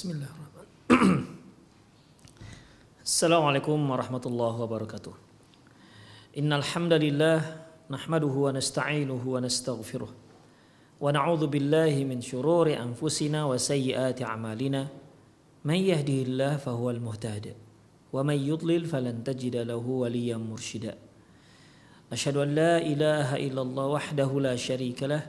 Bismillahirrahmanirrahim. Assalamualaikum warahmatullahi wabarakatuh. Innal hamdalillah nahmaduhu wa nasta'inuhu wa nastaghfiruh. Wa na'udzu billahi min shururi anfusina wa sayyiati a'malina. Man yahdihillahu fahuwal muhtadi wa man yudlil falan tajida lahu waliyyan mursyida. Asyhadu an la ilaha illallah wahdahu la syarika lah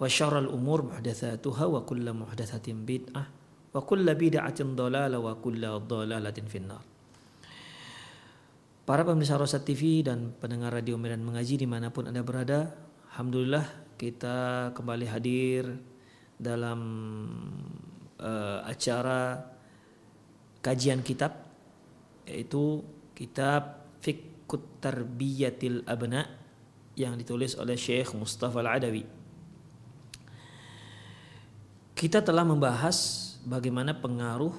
wa الْأُمُورِ umur muhdatsatuha wa kullu muhdatsatin bid'ah wa kullu bid'atin dhalalah wa kullu dhalalatin finnar. Para pemirsa Rosa TV dan pendengar Radio Medan Mengaji di mana pun Anda berada, Alhamdulillah kita kembali hadir dalam uh, acara kajian kitab yaitu kitab Fikut Tarbiyatil Abna yang ditulis oleh Syekh Mustafa Al-Adawi kita telah membahas bagaimana pengaruh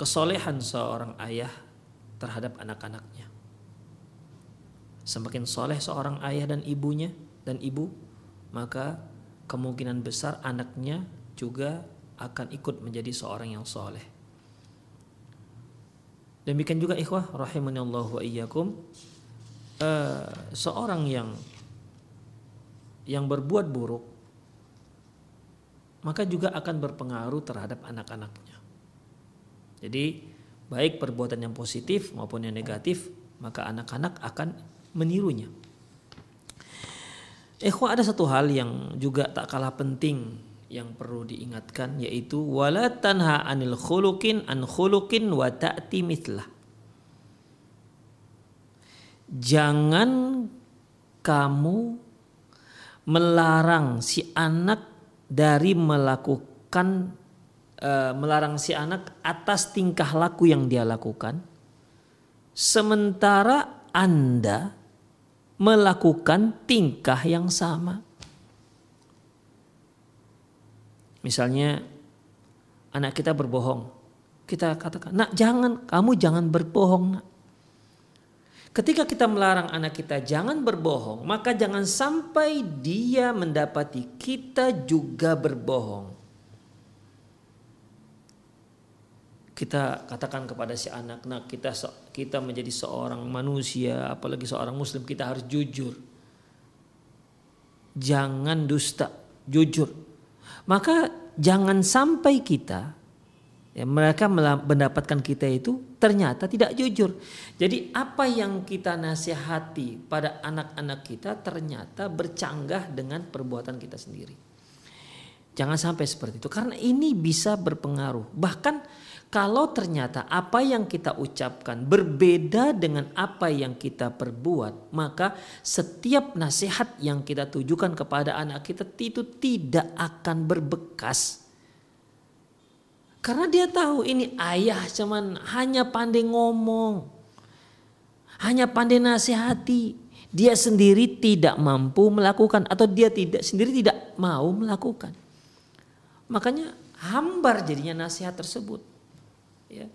kesolehan seorang ayah terhadap anak-anaknya. Semakin soleh seorang ayah dan ibunya dan ibu, maka kemungkinan besar anaknya juga akan ikut menjadi seorang yang soleh. Demikian juga ikhwah rahimani Allah wa iyyakum uh, seorang yang yang berbuat buruk maka juga akan berpengaruh terhadap anak-anaknya. Jadi baik perbuatan yang positif maupun yang negatif, maka anak-anak akan menirunya. Ikhwah ada satu hal yang juga tak kalah penting yang perlu diingatkan yaitu wala tanha anil khuluqin an khuluqin wa ta'ti mithlah. Jangan kamu melarang si anak dari melakukan uh, melarang si anak atas tingkah laku yang dia lakukan sementara Anda melakukan tingkah yang sama. Misalnya anak kita berbohong. Kita katakan, "Nak, jangan, kamu jangan berbohong, Nak." Ketika kita melarang anak kita jangan berbohong, maka jangan sampai dia mendapati kita juga berbohong. Kita katakan kepada si anak, "Nah, kita kita menjadi seorang manusia, apalagi seorang muslim, kita harus jujur. Jangan dusta, jujur." Maka jangan sampai kita Ya, mereka mendapatkan kita itu ternyata tidak jujur. Jadi apa yang kita nasihati pada anak-anak kita ternyata bercanggah dengan perbuatan kita sendiri. Jangan sampai seperti itu karena ini bisa berpengaruh. Bahkan kalau ternyata apa yang kita ucapkan berbeda dengan apa yang kita perbuat, maka setiap nasihat yang kita tujukan kepada anak kita itu tidak akan berbekas karena dia tahu ini ayah cuman hanya pandai ngomong. Hanya pandai nasihati. Dia sendiri tidak mampu melakukan atau dia tidak sendiri tidak mau melakukan. Makanya hambar jadinya nasihat tersebut. Ya.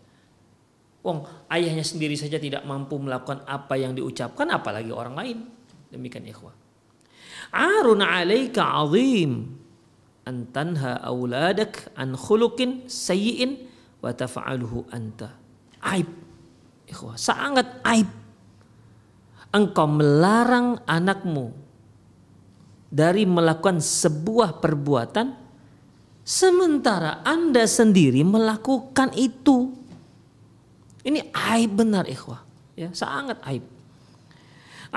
Wong ayahnya sendiri saja tidak mampu melakukan apa yang diucapkan apalagi orang lain. Demikian ikhwah. Arun alaika azim antanha auladak an khuluqin sayyi'in wa tafa'aluhu anta. Aib. Ikhwah, sangat aib. Engkau melarang anakmu dari melakukan sebuah perbuatan sementara Anda sendiri melakukan itu. Ini aib benar ikhwah. Ya, sangat aib.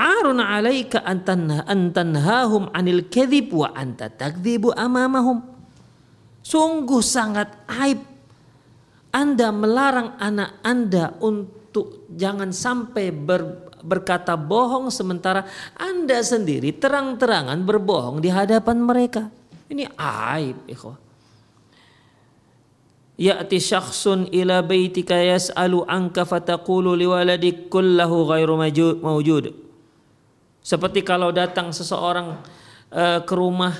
Arun alaika antanha antanhahum anil kadhib wa anta takdzibu amamahum. Sungguh sangat aib Anda melarang anak Anda untuk jangan sampai ber, berkata bohong sementara Anda sendiri terang-terangan berbohong di hadapan mereka. Ini aib, ikhwah. Ya'ti syakhsun ila baitika yas'alu anka fataqulu liwaladik kullahu ghairu mawjud. Seperti kalau datang seseorang uh, ke rumah,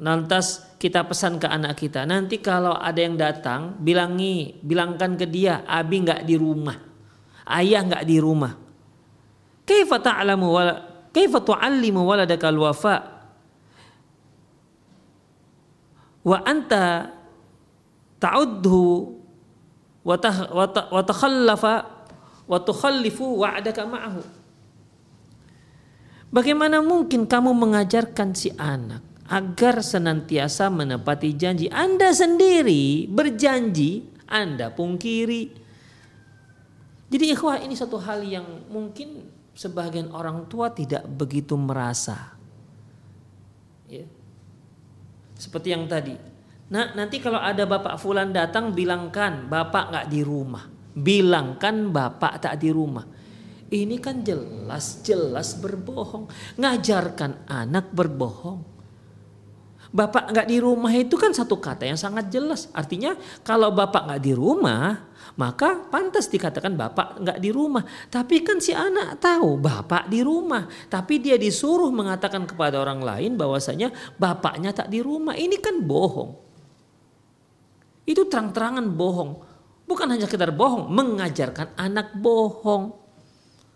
lantas kita pesan ke anak kita, nanti kalau ada yang datang, bilangi, bilangkan ke dia, abi nggak di rumah, ayah nggak di rumah. Kaifa ta'lamu kaifa tu'allimu waladaka al-wafa? Wa anta ta'udhu Bagaimana mungkin kamu mengajarkan si anak agar senantiasa menepati janji Anda sendiri berjanji, Anda pungkiri. Jadi ikhwah ini satu hal yang mungkin sebagian orang tua tidak begitu merasa. Ya. Seperti yang tadi. Nah nanti kalau ada bapak fulan datang bilangkan bapak nggak di rumah. Bilangkan bapak tak di rumah. Ini kan jelas-jelas berbohong. Ngajarkan anak berbohong. Bapak nggak di rumah itu kan satu kata yang sangat jelas. Artinya kalau bapak nggak di rumah, maka pantas dikatakan bapak nggak di rumah. Tapi kan si anak tahu bapak di rumah. Tapi dia disuruh mengatakan kepada orang lain bahwasanya bapaknya tak di rumah. Ini kan bohong. Itu terang-terangan bohong. Bukan hanya sekedar bohong, mengajarkan anak bohong.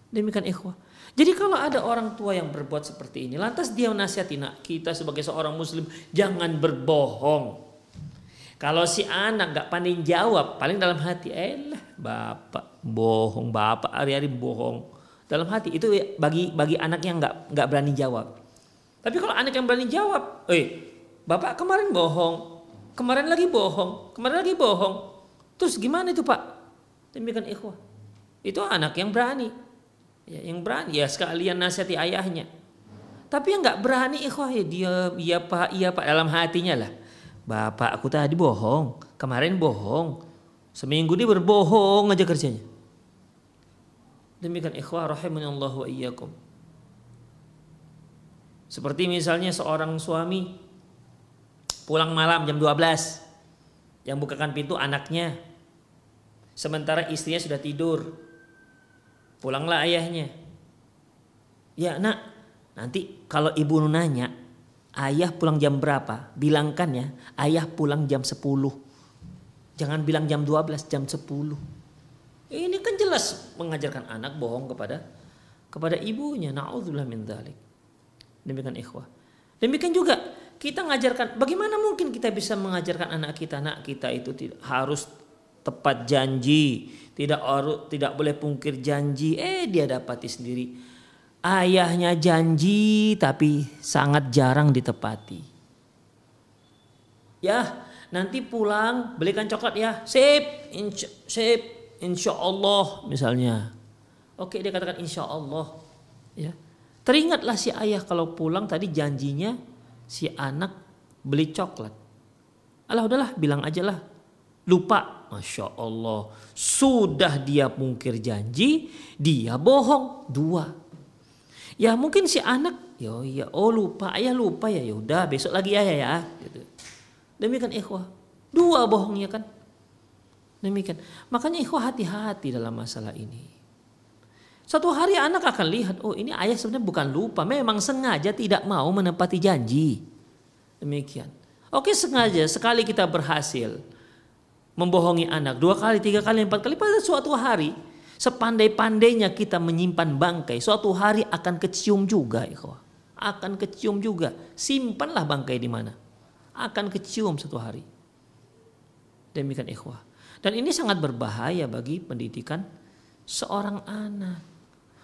Demikian ikhwah. Jadi kalau ada orang tua yang berbuat seperti ini, lantas dia menasihati nak kita sebagai seorang muslim jangan berbohong. Kalau si anak gak pandai jawab, paling dalam hati, eh lah bapak bohong, bapak hari-hari bohong. Dalam hati itu bagi bagi anak yang nggak nggak berani jawab. Tapi kalau anak yang berani jawab, eh bapak kemarin bohong, kemarin lagi bohong, kemarin lagi bohong. Terus gimana itu pak? Demikian ikhwah. Itu anak yang berani. Ya, yang berani ya sekalian nasihati ayahnya. Tapi yang nggak berani ikhwah ya dia iya pak iya pak dalam hatinya lah. Bapak aku tadi bohong, kemarin bohong, seminggu dia berbohong aja kerjanya. Demikian ikhwah Allah wa iyyakum. Seperti misalnya seorang suami pulang malam jam 12 yang bukakan pintu anaknya sementara istrinya sudah tidur Pulanglah ayahnya. Ya nak, nanti kalau ibu nanya, ayah pulang jam berapa? Bilangkan ya, ayah pulang jam 10. Jangan bilang jam 12, jam 10. Ini kan jelas mengajarkan anak bohong kepada kepada ibunya. Nauzubillah min dzalik. Demikian ikhwah. Demikian juga kita mengajarkan bagaimana mungkin kita bisa mengajarkan anak kita, anak kita itu harus tepat janji, tidak tidak boleh pungkir janji. Eh dia dapati sendiri. Ayahnya janji tapi sangat jarang ditepati. Ya, nanti pulang belikan coklat ya. Sip, insya, sip, insya Allah misalnya. Oke dia katakan insya Allah. Ya, teringatlah si ayah kalau pulang tadi janjinya si anak beli coklat. Alah udahlah bilang aja lah lupa. Masya Allah. Sudah dia mungkir janji, dia bohong. Dua. Ya mungkin si anak, ya ya oh lupa, ayah lupa ya, yaudah besok lagi ayah ya. Gitu. Demikian ikhwah. Dua bohongnya kan. Demikian. Makanya ikhwah hati-hati dalam masalah ini. Satu hari anak akan lihat, oh ini ayah sebenarnya bukan lupa, memang sengaja tidak mau menepati janji. Demikian. Oke sengaja sekali kita berhasil membohongi anak dua kali, tiga kali, empat kali pada suatu hari sepandai-pandainya kita menyimpan bangkai suatu hari akan kecium juga ikhwah. akan kecium juga. Simpanlah bangkai di mana. Akan kecium satu hari. Demikian ikhwah. Dan ini sangat berbahaya bagi pendidikan seorang anak.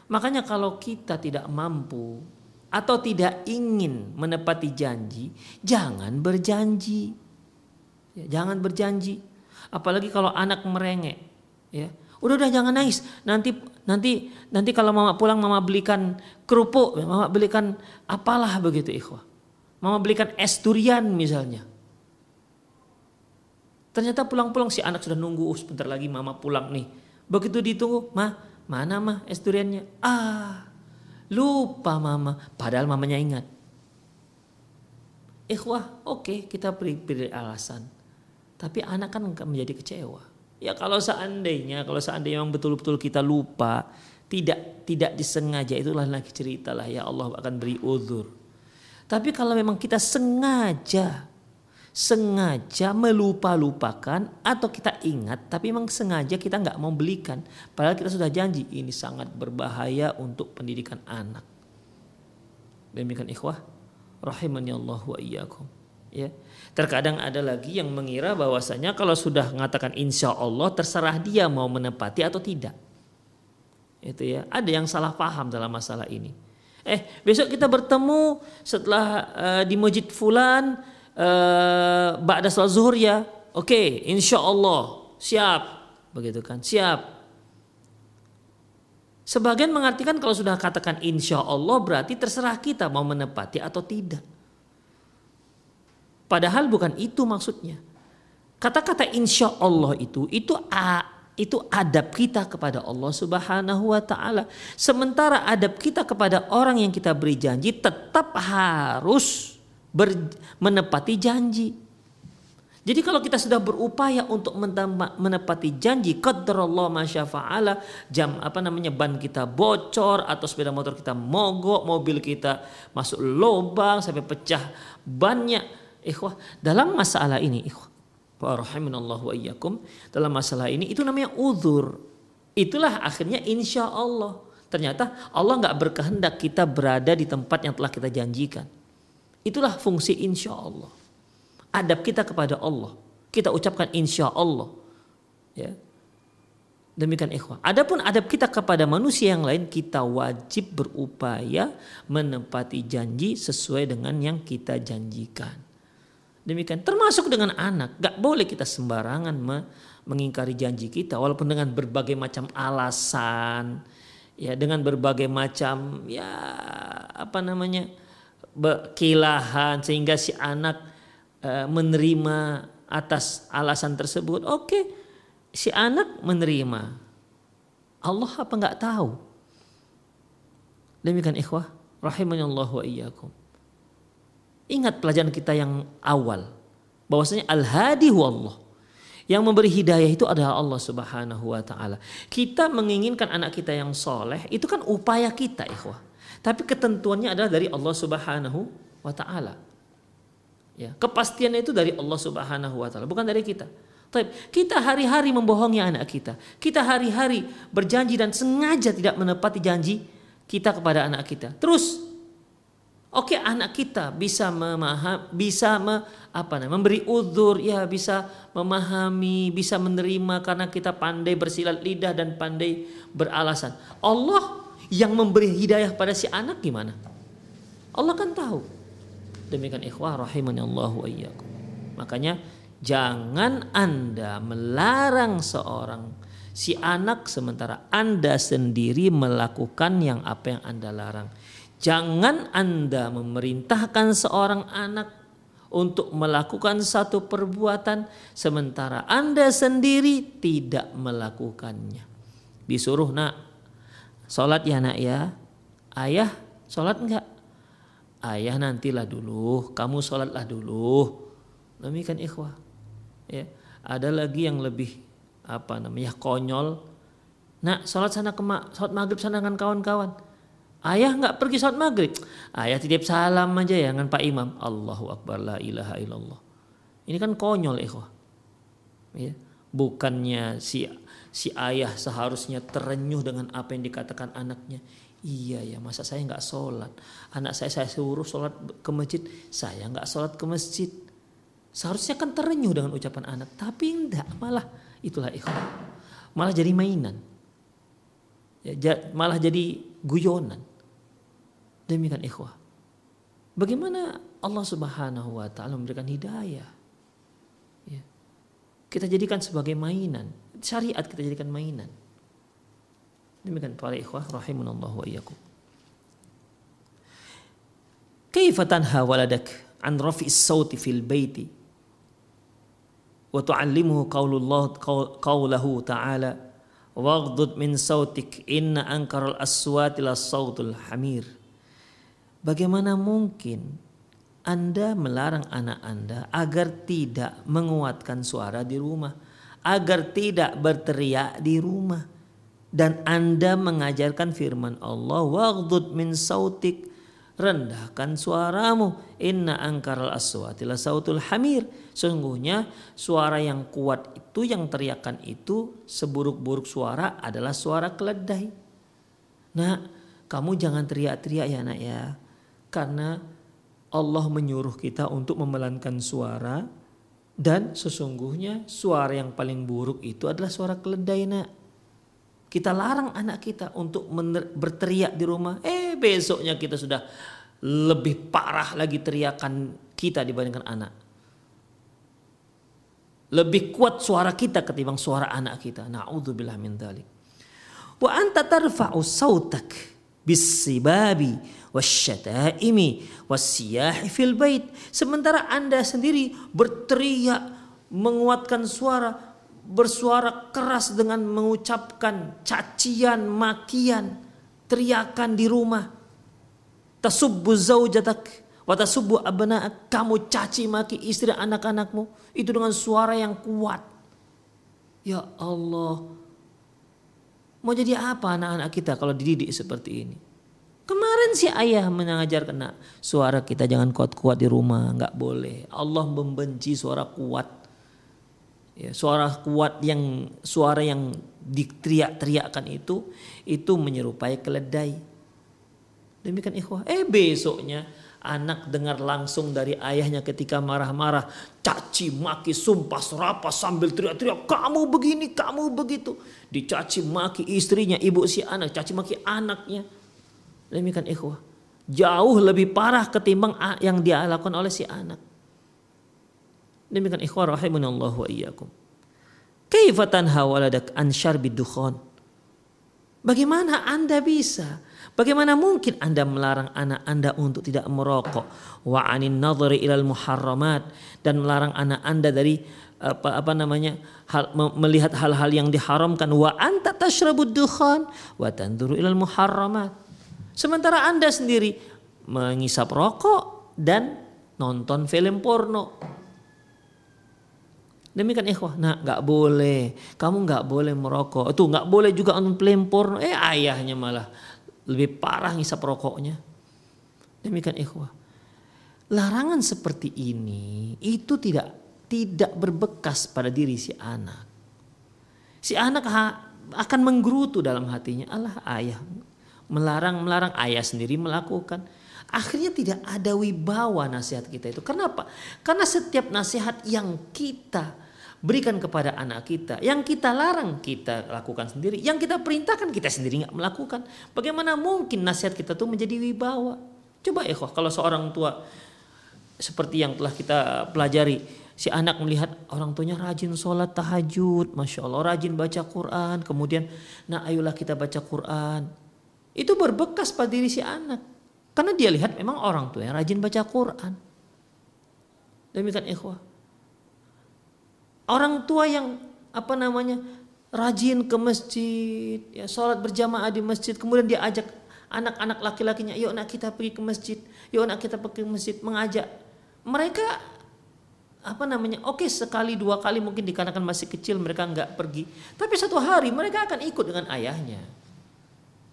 Makanya kalau kita tidak mampu atau tidak ingin menepati janji jangan berjanji. Ya, jangan berjanji Apalagi kalau anak merengek, ya. Udah udah jangan nangis. Nanti nanti nanti kalau mama pulang mama belikan kerupuk, mama belikan apalah begitu ikhwah. Mama belikan es durian misalnya. Ternyata pulang-pulang si anak sudah nunggu, oh, sebentar lagi mama pulang nih. Begitu ditunggu, mah mana mah es duriannya? Ah, lupa mama. Padahal mamanya ingat. Ikhwah, oke okay, kita beri, beri alasan. Tapi anak kan menjadi kecewa. Ya kalau seandainya, kalau seandainya memang betul-betul kita lupa, tidak tidak disengaja itulah lagi cerita lah ya Allah akan beri uzur. Tapi kalau memang kita sengaja sengaja melupa-lupakan atau kita ingat tapi memang sengaja kita nggak mau belikan padahal kita sudah janji ini sangat berbahaya untuk pendidikan anak demikian ikhwah rahimani Allah wa iyyakum ya terkadang ada lagi yang mengira bahwasanya kalau sudah mengatakan insya Allah terserah dia mau menepati atau tidak itu ya ada yang salah paham dalam masalah ini eh besok kita bertemu setelah uh, di masjid fulan uh, ba'da salat zuhur ya. Oke, okay, insya Allah siap, begitu kan? Siap. Sebagian mengartikan kalau sudah katakan insya Allah berarti terserah kita mau menepati atau tidak. Padahal bukan itu maksudnya. Kata-kata insya Allah itu itu a, itu adab kita kepada Allah Subhanahu wa taala. Sementara adab kita kepada orang yang kita beri janji tetap harus ber, menepati janji. Jadi kalau kita sudah berupaya untuk menepati janji, qadarullah masyafa'ala, jam apa namanya ban kita bocor atau sepeda motor kita mogok, mobil kita masuk lubang sampai pecah banyak. Ikhwah, dalam masalah ini, ikhwah, wa iyyakum, dalam masalah ini itu namanya uzur. Itulah akhirnya insya Allah. Ternyata Allah nggak berkehendak kita berada di tempat yang telah kita janjikan. Itulah fungsi insya Allah. Adab kita kepada Allah. Kita ucapkan insya Allah. Ya. Demikian ikhwah. Adapun adab kita kepada manusia yang lain, kita wajib berupaya menempati janji sesuai dengan yang kita janjikan. Demikian. Termasuk dengan anak. Gak boleh kita sembarangan mengingkari janji kita. Walaupun dengan berbagai macam alasan. Ya, dengan berbagai macam ya apa namanya kekilahan sehingga si anak uh, menerima atas alasan tersebut. Oke, si anak menerima. Allah apa nggak tahu? Demikian ikhwah, rahimahullah wa iyyakum. Ingat pelajaran kita yang awal, bahwasanya al-hadi Allah. Yang memberi hidayah itu adalah Allah Subhanahu wa taala. Kita menginginkan anak kita yang soleh, itu kan upaya kita, ikhwah. Tapi ketentuannya adalah dari Allah Subhanahu wa taala. Ya, kepastiannya itu dari Allah Subhanahu wa taala, bukan dari kita. Tapi kita hari-hari membohongi anak kita. Kita hari-hari berjanji dan sengaja tidak menepati janji kita kepada anak kita. Terus Oke, anak kita bisa memaham, bisa me, apa namanya, memberi uzur, ya bisa memahami, bisa menerima karena kita pandai bersilat lidah dan pandai beralasan. Allah yang memberi hidayah pada si anak gimana? Allah kan tahu. Demikian ikhwah rahimani Allah. Makanya jangan Anda melarang seorang si anak sementara Anda sendiri melakukan yang apa yang Anda larang. Jangan Anda memerintahkan seorang anak untuk melakukan satu perbuatan sementara Anda sendiri tidak melakukannya. Disuruh nak Sholat ya nak ya. Ayah sholat enggak? Ayah nantilah dulu, kamu sholatlah dulu. Demikian ikhwah. Ya, ada lagi yang lebih apa namanya konyol. Nak sholat sana ke sholat maghrib sana dengan kawan-kawan. Ayah nggak pergi sholat maghrib. Ayah titip salam aja ya dengan Pak Imam. Allahu Akbar la ilaha illallah. Ini kan konyol ikhwah. Ya. Bukannya si si ayah seharusnya terenyuh dengan apa yang dikatakan anaknya. Iya ya, masa saya nggak sholat? Anak saya saya suruh sholat ke masjid, saya nggak sholat ke masjid. Seharusnya kan terenyuh dengan ucapan anak, tapi enggak, malah itulah ikhwan. Malah jadi mainan. Ya, malah jadi guyonan. Demikian ikhwah. Bagaimana Allah Subhanahu wa taala memberikan hidayah? Ya. Kita jadikan sebagai mainan syariat kita jadikan mainan. Demikian para ikhwah rahimunallahu wa iyyakum. Kaifa tanha waladak an rafi'is sauti fil baiti wa tu'allimuhu qaulullah qaulahu ta'ala min sautik inna ankaral aswati la sautul hamir. Bagaimana mungkin anda melarang anak Anda agar tidak menguatkan suara di rumah, agar tidak berteriak di rumah. Dan Anda mengajarkan firman Allah, waghdud min sautik, rendahkan suaramu. Inna angkaral aswati la sautul hamir. Sungguhnya suara yang kuat itu, yang teriakan itu, seburuk-buruk suara adalah suara keledai. Nah, kamu jangan teriak-teriak ya nak ya. Karena Allah menyuruh kita untuk memelankan suara dan sesungguhnya suara yang paling buruk itu adalah suara keledai nak. Kita larang anak kita untuk berteriak di rumah. Eh besoknya kita sudah lebih parah lagi teriakan kita dibandingkan anak. Lebih kuat suara kita ketimbang suara anak kita. Na'udzubillah min dzalik. Wa anta tarfa'u sautak bisibabi wasyataimi wasyahi fil bait. Sementara Anda sendiri berteriak menguatkan suara bersuara keras dengan mengucapkan cacian makian teriakan di rumah. Tasubbu zaujatak wa tasubbu abna'ak. Kamu caci maki istri anak-anakmu. Itu dengan suara yang kuat. Ya Allah Mau jadi apa anak-anak kita kalau dididik seperti ini? Kemarin si ayah mengajar kena suara kita jangan kuat-kuat di rumah, nggak boleh. Allah membenci suara kuat. Ya, suara kuat yang suara yang diteriak-teriakkan itu itu menyerupai keledai. Demikian ikhwah. Eh besoknya anak dengar langsung dari ayahnya ketika marah-marah, caci maki, sumpah serapah sambil teriak-teriak, kamu begini, kamu begitu. Dicaci maki istrinya, ibu si anak, caci maki anaknya. Demikian ikhwah. Jauh lebih parah ketimbang yang dia lakukan oleh si anak. Demikian ikhwah rahimunallahu wa iyyakum. Kaifa tanha waladak an syarbi? Bagaimana Anda bisa Bagaimana mungkin Anda melarang anak Anda untuk tidak merokok? Wa anin nadhari ilal muharramat dan melarang anak Anda dari apa apa namanya hal, melihat hal-hal yang diharamkan wa anta tashrabud dukhan wa tanduru ilal muharramat. Sementara Anda sendiri mengisap rokok dan nonton film porno. Demikian ikhwah, nah nggak boleh, kamu nggak boleh merokok, itu nggak boleh juga nonton film porno. Eh ayahnya malah lebih parah ngisap rokoknya. Demikian ikhwah. Larangan seperti ini itu tidak tidak berbekas pada diri si anak. Si anak akan menggerutu dalam hatinya, Allah ayah melarang melarang ayah sendiri melakukan. Akhirnya tidak ada wibawa nasihat kita itu. Kenapa? Karena setiap nasihat yang kita berikan kepada anak kita. Yang kita larang kita lakukan sendiri. Yang kita perintahkan kita sendiri nggak melakukan. Bagaimana mungkin nasihat kita tuh menjadi wibawa? Coba ya kalau seorang tua seperti yang telah kita pelajari. Si anak melihat orang tuanya rajin sholat tahajud. Masya Allah rajin baca Quran. Kemudian nah ayolah kita baca Quran. Itu berbekas pada diri si anak. Karena dia lihat memang orang tua yang rajin baca Quran. Demikian ikhwah Orang tua yang apa namanya rajin ke masjid, ya sholat berjamaah di masjid, kemudian dia ajak anak-anak laki-lakinya, yuk nak kita pergi ke masjid, yuk nak kita pergi ke masjid, mengajak. Mereka apa namanya oke sekali dua kali mungkin dikarenakan masih kecil mereka nggak pergi. Tapi satu hari mereka akan ikut dengan ayahnya.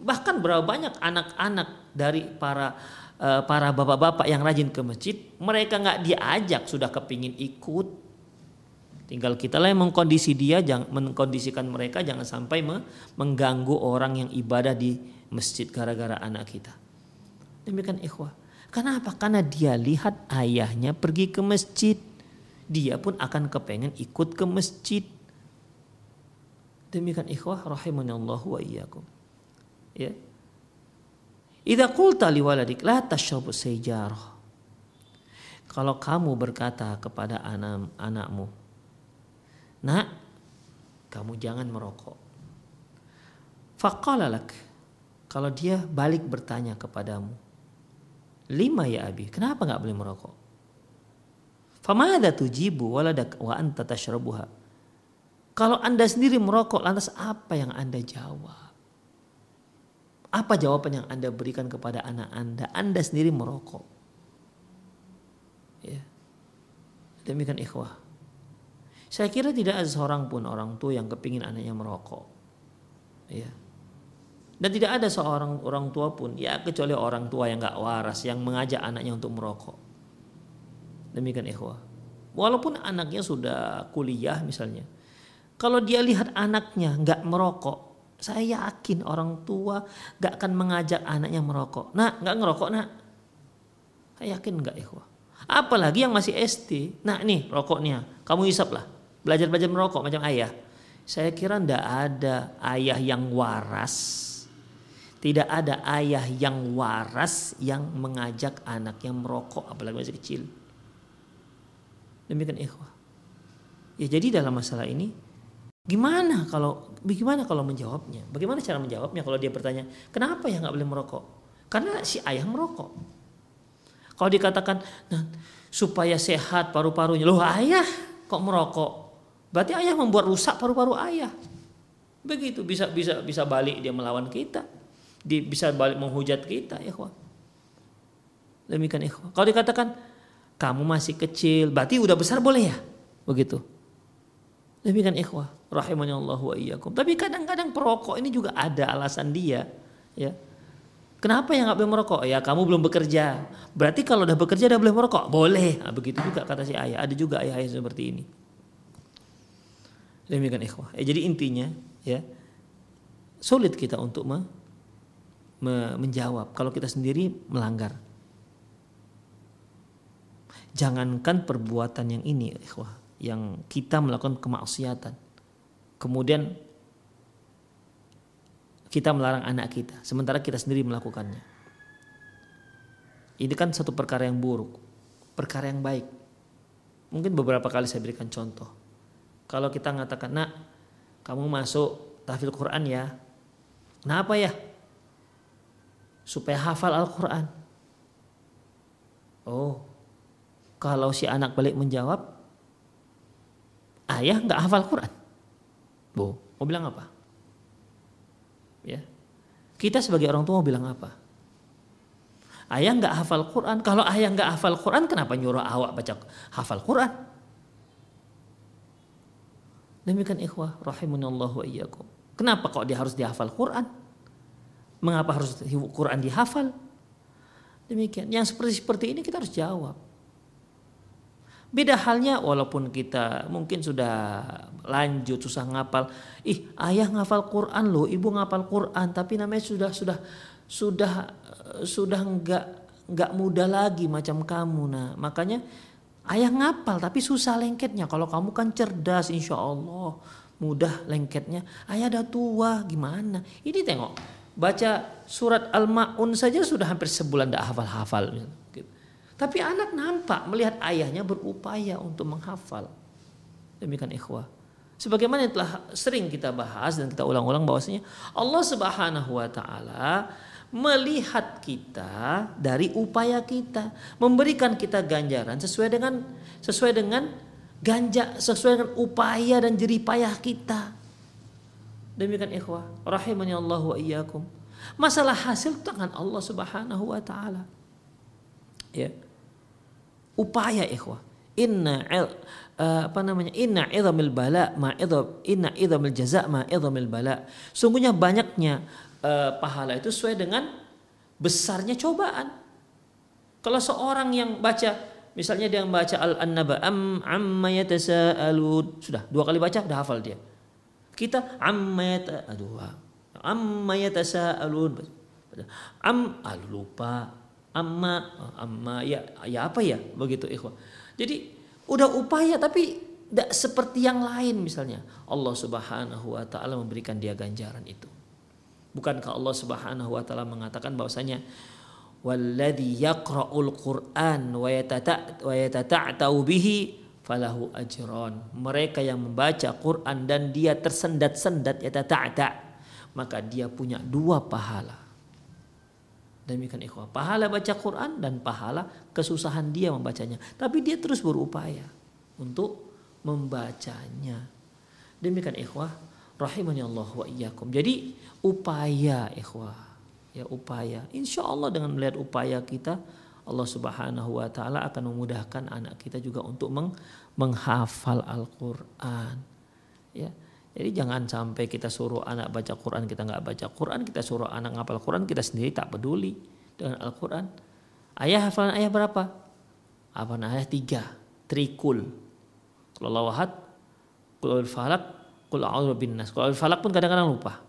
Bahkan berapa banyak anak-anak dari para uh, para bapak-bapak yang rajin ke masjid mereka nggak diajak sudah kepingin ikut Tinggal kita lah yang mengkondisi dia, jangan mengkondisikan mereka jangan sampai mengganggu orang yang ibadah di masjid gara-gara anak kita. Demikian ikhwah. Kenapa? Karena dia lihat ayahnya pergi ke masjid. Dia pun akan kepengen ikut ke masjid. Demikian ikhwah rahimanallahu wa iyyakum. Ya. Idza qulta liwaladik la tashrabu sayjarah. Kalau kamu berkata kepada anak anakmu, Nak, kamu jangan merokok. Faqalalak. Kalau dia balik bertanya kepadamu. Lima ya abi, kenapa nggak boleh merokok? Famada tujibu waladak wa anta tashrabuha. Kalau anda sendiri merokok, lantas apa yang anda jawab? Apa jawaban yang anda berikan kepada anak anda? Anda sendiri merokok. Ya. Demikian ikhwah. Saya kira tidak ada seorang pun orang tua yang kepingin anaknya merokok. Ya. Dan tidak ada seorang orang tua pun, ya kecuali orang tua yang nggak waras yang mengajak anaknya untuk merokok. Demikian ikhwah. Walaupun anaknya sudah kuliah misalnya, kalau dia lihat anaknya nggak merokok, saya yakin orang tua nggak akan mengajak anaknya merokok. Nah, nggak ngerokok nak. Saya yakin nggak ikhwah. Apalagi yang masih SD. Nah nih rokoknya, kamu hisap lah. Belajar-belajar merokok macam ayah. Saya kira ndak ada ayah yang waras tidak ada ayah yang waras yang mengajak anaknya merokok apalagi masih kecil. Demikian ikhwah. Ya jadi dalam masalah ini gimana kalau bagaimana kalau menjawabnya? Bagaimana cara menjawabnya kalau dia bertanya, "Kenapa ya nggak boleh merokok?" Karena si ayah merokok. Kalau dikatakan, "Nah, supaya sehat paru-parunya." Loh, ayah kok merokok? Berarti ayah membuat rusak paru-paru ayah. Begitu bisa bisa bisa balik dia melawan kita di, bisa balik menghujat kita ikhwah. Demikian ikhwah. Kalau dikatakan kamu masih kecil, berarti udah besar boleh ya? Begitu. Demikian ikhwah. Rahimahnya Allah wa iyyakum. Tapi kadang-kadang perokok ini juga ada alasan dia, ya. Kenapa ya nggak boleh merokok? Ya kamu belum bekerja. Berarti kalau udah bekerja udah boleh merokok? Boleh. Nah, begitu juga kata si ayah. Ada juga ayah-ayah seperti ini. Demikian ikhwah. Eh, jadi intinya ya sulit kita untuk menjawab kalau kita sendiri melanggar. Jangankan perbuatan yang ini, ikhwah, yang kita melakukan kemaksiatan. Kemudian kita melarang anak kita, sementara kita sendiri melakukannya. Ini kan satu perkara yang buruk, perkara yang baik. Mungkin beberapa kali saya berikan contoh. Kalau kita mengatakan, nak, kamu masuk tahfidz Quran ya. Kenapa ya? supaya hafal Al-Quran. Oh, kalau si anak balik menjawab, ayah nggak hafal Quran. Bu, mau bilang apa? Ya, kita sebagai orang tua mau bilang apa? Ayah nggak hafal Quran. Kalau ayah nggak hafal Quran, kenapa nyuruh awak baca hafal Quran? Demikian ikhwah rahimunallahu wa iyyakum. Kenapa kok dia harus dihafal Quran? Mengapa harus Quran dihafal? Demikian. Yang seperti seperti ini kita harus jawab. Beda halnya walaupun kita mungkin sudah lanjut susah ngapal. Ih, ayah ngapal Quran loh, ibu ngapal Quran, tapi namanya sudah sudah sudah sudah enggak enggak mudah lagi macam kamu. Nah, makanya ayah ngapal tapi susah lengketnya. Kalau kamu kan cerdas insya Allah mudah lengketnya. Ayah udah tua gimana? Ini tengok baca surat Al-Ma'un saja sudah hampir sebulan tidak hafal-hafal. Tapi anak nampak melihat ayahnya berupaya untuk menghafal. Demikian ikhwah. Sebagaimana telah sering kita bahas dan kita ulang-ulang bahwasanya Allah Subhanahu wa taala melihat kita dari upaya kita, memberikan kita ganjaran sesuai dengan sesuai dengan ganja sesuai dengan upaya dan jerih payah kita. Demikian ikhwah, rahimani Allah wa iyyakum. Masalah hasil tangan Allah Subhanahu wa taala. Ya. Upaya ikhwah. Inna il, uh, apa namanya? Inna idhamil bala ma idham inna idhamil jaza ma idhamil bala. Sungguhnya banyaknya uh, pahala itu sesuai dengan besarnya cobaan. Kalau seorang yang baca misalnya dia membaca al-annaba am amma yatasaalun. Sudah dua kali baca udah hafal dia. Kita amma yata aduh amma yatasaalun. Am ah, lupa. Amma amma. Ya ya apa ya? Begitu ikhwan jadi udah upaya tapi tidak seperti yang lain misalnya. Allah Subhanahu wa taala memberikan dia ganjaran itu bukankah Allah Subhanahu wa taala mengatakan bahwasanya walladzi yaqra'ul qur'an wa yatata'u bihi falahu ajron. Mereka yang membaca Quran dan dia tersendat-sendat ya ta'ta maka dia punya dua pahala. Demikian ikhwah, pahala baca Quran dan pahala kesusahan dia membacanya. Tapi dia terus berupaya untuk membacanya. Demikian ikhwah, rahimani Allah wa iyyakum. Jadi upaya ikhwah, ya upaya. Insya Allah dengan melihat upaya kita, Allah Subhanahu wa taala akan memudahkan anak kita juga untuk meng menghafal Al-Qur'an. Ya. Jadi jangan sampai kita suruh anak baca Quran kita nggak baca Quran, kita suruh anak ngapal Quran kita sendiri tak peduli dengan Al-Quran. Ayah hafalan ayah berapa? Hafalan ayah tiga, trikul. Kalau lawahat, kalau falak, kalau a'udzu nas. Kalau falak pun kadang-kadang lupa.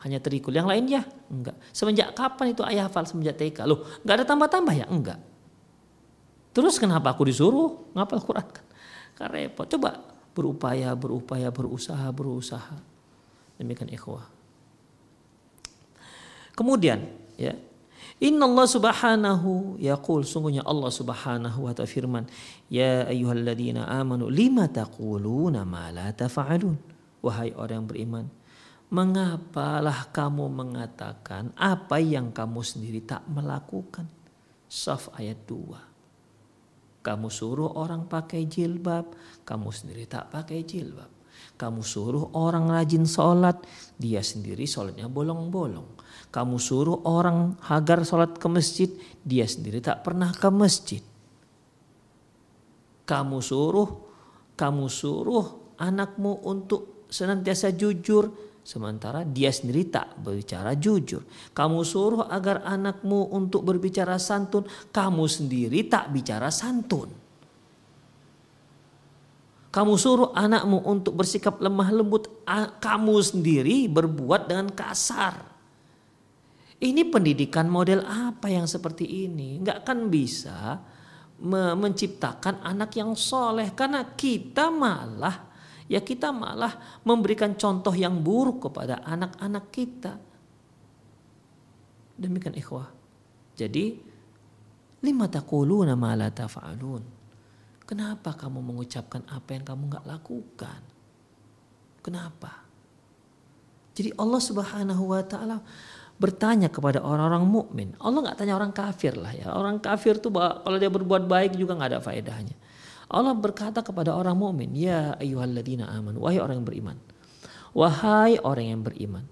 Hanya trikul. Yang lain ya enggak. Semenjak kapan itu ayah hafal semenjak TK? Loh, enggak ada tambah-tambah ya? Enggak. Terus kenapa aku disuruh ngapal Quran kan? Kan repot. Coba berupaya, berupaya, berusaha, berusaha. Demikian ikhwah. Kemudian, ya. Inna Allah subhanahu yaqul sungguhnya Allah subhanahu wa ta'ala firman Ya ayyuhalladzina amanu lima taquluna ma la tafa'alun Wahai orang yang beriman Mengapalah kamu mengatakan apa yang kamu sendiri tak melakukan Saf ayat 2 kamu suruh orang pakai jilbab, kamu sendiri tak pakai jilbab. Kamu suruh orang rajin sholat, dia sendiri sholatnya bolong-bolong. Kamu suruh orang agar sholat ke masjid, dia sendiri tak pernah ke masjid. Kamu suruh, kamu suruh anakmu untuk senantiasa jujur, Sementara dia sendiri tak berbicara jujur. Kamu suruh agar anakmu untuk berbicara santun, kamu sendiri tak bicara santun. Kamu suruh anakmu untuk bersikap lemah lembut, kamu sendiri berbuat dengan kasar. Ini pendidikan model apa yang seperti ini? Enggak kan bisa menciptakan anak yang soleh karena kita malah ya kita malah memberikan contoh yang buruk kepada anak-anak kita. Demikian ikhwah. Jadi lima taquluna ma tafa'alun. Kenapa kamu mengucapkan apa yang kamu nggak lakukan? Kenapa? Jadi Allah Subhanahu wa taala bertanya kepada orang-orang mukmin. Allah nggak tanya orang kafir lah ya. Orang kafir tuh kalau dia berbuat baik juga nggak ada faedahnya. Allah berkata kepada orang mukmin, "Ya ayyuhalladzina amanu, wahai orang yang beriman." Wahai orang yang beriman.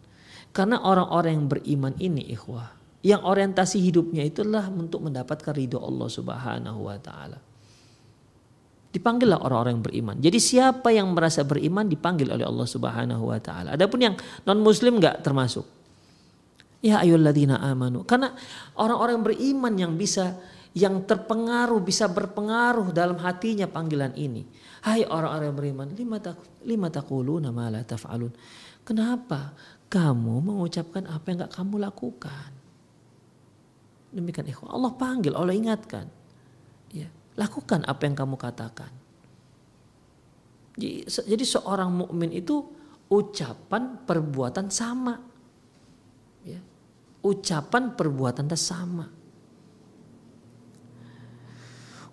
Karena orang-orang yang beriman ini ikhwah, yang orientasi hidupnya itulah untuk mendapatkan ridho Allah Subhanahu wa taala. Dipanggillah orang-orang yang beriman. Jadi siapa yang merasa beriman dipanggil oleh Allah Subhanahu wa taala. Adapun yang non muslim enggak termasuk. Ya ayyuhalladzina amanu. Karena orang-orang beriman yang bisa yang terpengaruh bisa berpengaruh dalam hatinya panggilan ini. Hai orang-orang beriman, lima tak lima takuluna ma la taf'alun. Kenapa kamu mengucapkan apa yang enggak kamu lakukan? Demikian ikhwan. Allah panggil, Allah ingatkan. Ya, lakukan apa yang kamu katakan. Jadi, jadi seorang mukmin itu ucapan perbuatan sama. Ya. Ucapan perbuatan sama.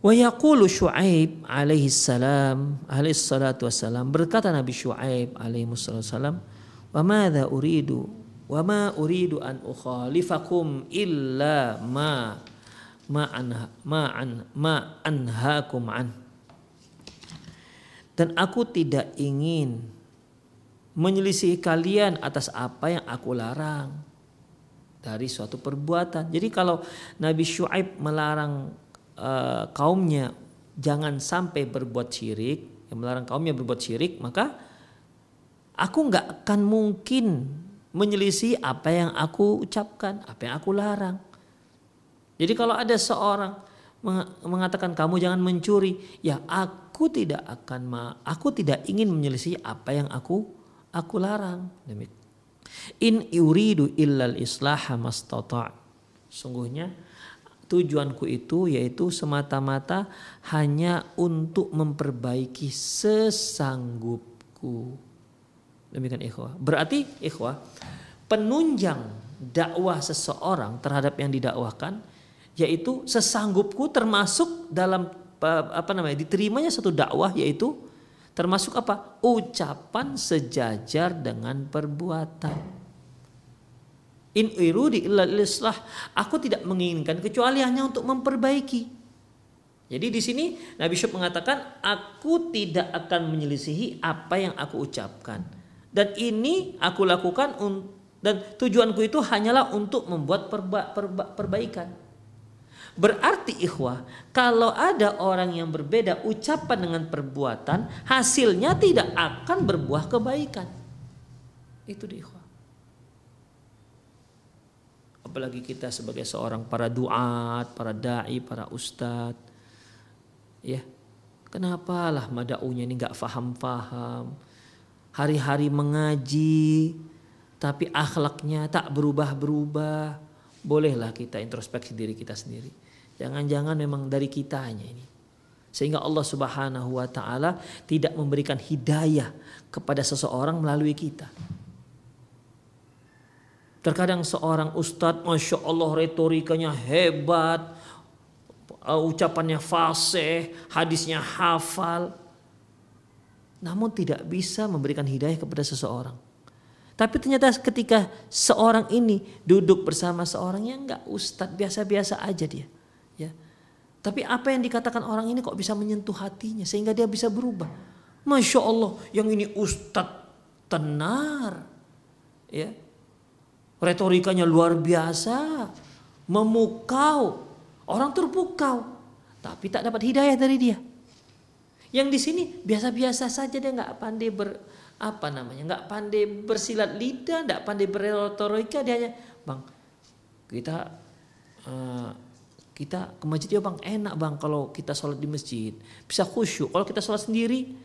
Wa yaqulu Syuaib alaihi salam alaihi salatu wassalam berkata Nabi Syuaib alaihi salam wa madza uridu wa ma uridu an ukhalifakum illa ma ma anha ma an ma anhaakum an dan aku tidak ingin menyelisih kalian atas apa yang aku larang dari suatu perbuatan. Jadi kalau Nabi Syuaib melarang uh, kaumnya jangan sampai berbuat syirik, yang melarang kaumnya berbuat syirik, maka aku nggak akan mungkin menyelisih apa yang aku ucapkan, apa yang aku larang. Jadi kalau ada seorang mengatakan kamu jangan mencuri, ya aku tidak akan aku tidak ingin menyelisih apa yang aku aku larang. Demikian. In uridu illal islaha mastata'. Sungguhnya tujuanku itu yaitu semata-mata hanya untuk memperbaiki sesanggupku. Demikian ikhwah. Berarti ikhwah, penunjang dakwah seseorang terhadap yang didakwahkan yaitu sesanggupku termasuk dalam apa namanya diterimanya satu dakwah yaitu termasuk apa ucapan sejajar dengan perbuatan In irudi illa islah. Aku tidak menginginkan kecuali hanya untuk memperbaiki. Jadi di sini Nabi Syuaib mengatakan, aku tidak akan menyelisihi apa yang aku ucapkan. Dan ini aku lakukan dan tujuanku itu hanyalah untuk membuat perba, perba, perbaikan. Berarti ikhwah, kalau ada orang yang berbeda ucapan dengan perbuatan, hasilnya tidak akan berbuah kebaikan. Itu di ikhwah. Apalagi kita sebagai seorang para duat, para dai, para ustadz. Ya, kenapalah madaunya ini nggak faham-faham hari-hari mengaji tapi akhlaknya tak berubah-berubah, bolehlah kita introspeksi diri kita sendiri. Jangan-jangan memang dari kitanya ini. Sehingga Allah Subhanahu wa taala tidak memberikan hidayah kepada seseorang melalui kita. Terkadang seorang ustadz, masya Allah retorikanya hebat, uh, ucapannya fasih, hadisnya hafal, namun tidak bisa memberikan hidayah kepada seseorang. Tapi ternyata ketika seorang ini duduk bersama seorang yang enggak ustadz biasa-biasa aja dia, ya. Tapi apa yang dikatakan orang ini kok bisa menyentuh hatinya sehingga dia bisa berubah. Masya Allah, yang ini ustadz tenar, ya. Retorikanya luar biasa, memukau, orang terpukau, tapi tak dapat hidayah dari dia. Yang di sini biasa-biasa saja dia nggak pandai ber apa namanya nggak pandai bersilat lidah, nggak pandai berretorika dia hanya bang kita uh, kita ke masjid ya bang. Enak bang kalau kita sholat di masjid. Bisa khusyuk. Kalau kita sholat sendiri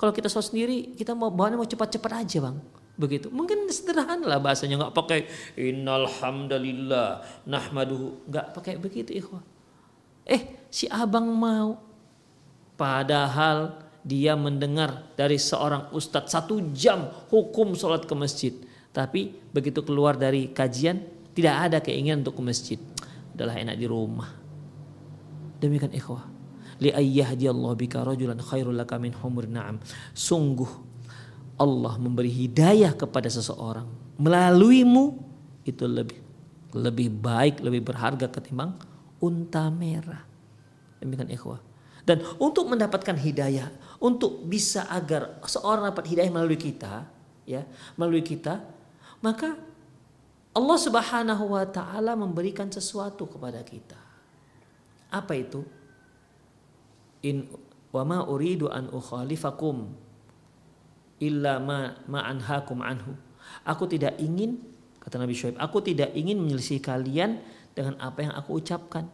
kalau kita sholat sendiri kita mau bawaannya mau cepat-cepat aja bang begitu mungkin sederhana lah bahasanya nggak pakai innalhamdalillah nahmaduhu nggak pakai begitu ikhwah eh si abang mau Padahal dia mendengar dari seorang ustadz satu jam hukum sholat ke masjid. Tapi begitu keluar dari kajian tidak ada keinginan untuk ke masjid. Adalah enak di rumah. Demikian ikhwah. Li Allah bika rajulan khairul laka min humur na'am. Sungguh Allah memberi hidayah kepada seseorang melaluimu itu lebih lebih baik, lebih berharga ketimbang unta merah. Demikian ikhwah. Dan untuk mendapatkan hidayah, untuk bisa agar seorang dapat hidayah melalui kita, ya, melalui kita, maka Allah Subhanahu wa taala memberikan sesuatu kepada kita. Apa itu? In wa ma uridu an ukhalifakum illa ma ma anhakum anhu. Aku tidak ingin kata Nabi Syuaib, aku tidak ingin menyelisih kalian dengan apa yang aku ucapkan,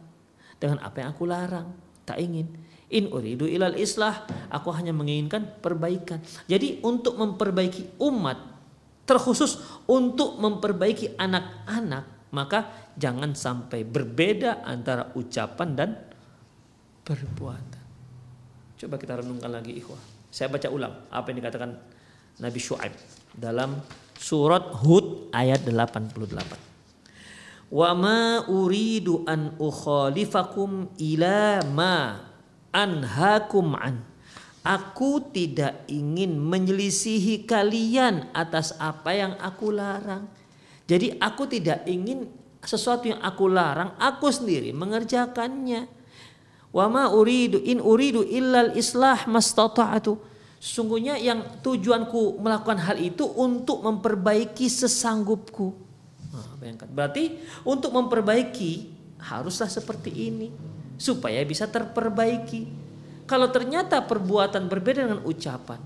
dengan apa yang aku larang. Tak ingin. In uridu ilal islah, aku hanya menginginkan perbaikan. Jadi untuk memperbaiki umat, terkhusus untuk memperbaiki anak-anak, maka jangan sampai berbeda antara ucapan dan perbuatan. Coba kita renungkan lagi ikhwah. Saya baca ulang apa yang dikatakan Nabi Shu'aib dalam surat Hud ayat 88. Wa ma uridu an ukhalifakum ila ma anhakum an. Aku tidak ingin menyelisihi kalian atas apa yang aku larang. Jadi aku tidak ingin sesuatu yang aku larang, aku sendiri mengerjakannya. Wa ma uridu in uridu illal islah mastata'atu. Sungguhnya yang tujuanku melakukan hal itu untuk memperbaiki sesanggupku. Nah, bayangkan. Berarti untuk memperbaiki haruslah seperti ini supaya bisa terperbaiki. Kalau ternyata perbuatan berbeda dengan ucapan,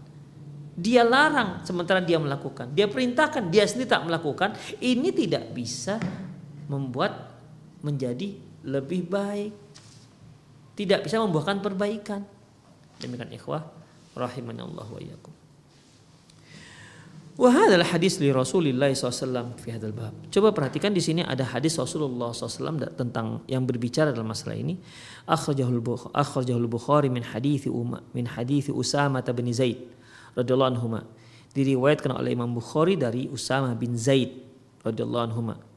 dia larang sementara dia melakukan, dia perintahkan, dia sendiri tak melakukan, ini tidak bisa membuat menjadi lebih baik. Tidak bisa membuahkan perbaikan. Demikian ikhwah rahimanallah wa iyyakum. Wah adalah hadis li Rasulullah SAW fi hadal bab. Coba perhatikan di sini ada hadis Rasulullah SAW tentang yang berbicara dalam masalah ini. Akhrajahul Bukhari, akhrajahul Bukhari min hadis Uma, min hadis Usama bin Zaid radhiyallahu anhu. Diriwayatkan oleh Imam Bukhari dari Usama bin Zaid radhiyallahu anhu.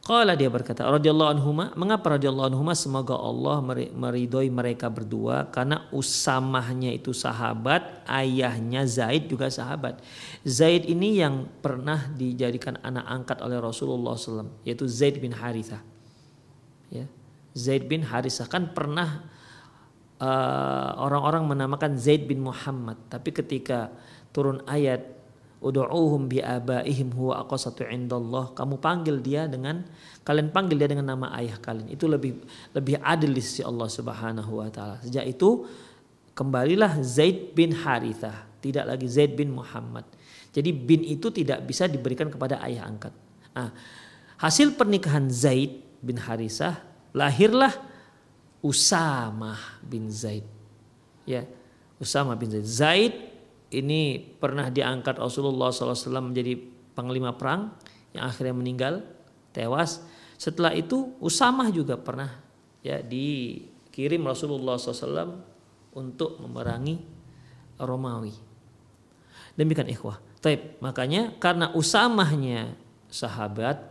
Qala dia berkata, radhiyallahu anhuma, mengapa radhiyallahu anhuma? Semoga Allah meridhoi mereka berdua karena usamahnya itu sahabat, ayahnya Zaid juga sahabat. Zaid ini yang pernah dijadikan anak angkat oleh Rasulullah SAW, yaitu Zaid bin Harithah. Ya. Zaid bin Harithah kan pernah uh, orang-orang menamakan Zaid bin Muhammad, tapi ketika turun ayat Udu'uhum bi abaihim huwa aqsatu indallah. Kamu panggil dia dengan kalian panggil dia dengan nama ayah kalian. Itu lebih lebih adil di sisi Allah Subhanahu wa taala. Sejak itu kembalilah Zaid bin Harithah, tidak lagi Zaid bin Muhammad. Jadi bin itu tidak bisa diberikan kepada ayah angkat. Nah, hasil pernikahan Zaid bin Harithah lahirlah Usamah bin Zaid. Ya, Usamah bin Zaid. Zaid ini pernah diangkat Rasulullah SAW menjadi panglima perang yang akhirnya meninggal tewas. Setelah itu Usamah juga pernah ya dikirim Rasulullah SAW untuk memerangi Romawi. Demikian ikhwah. Taib. Makanya karena Usamahnya sahabat,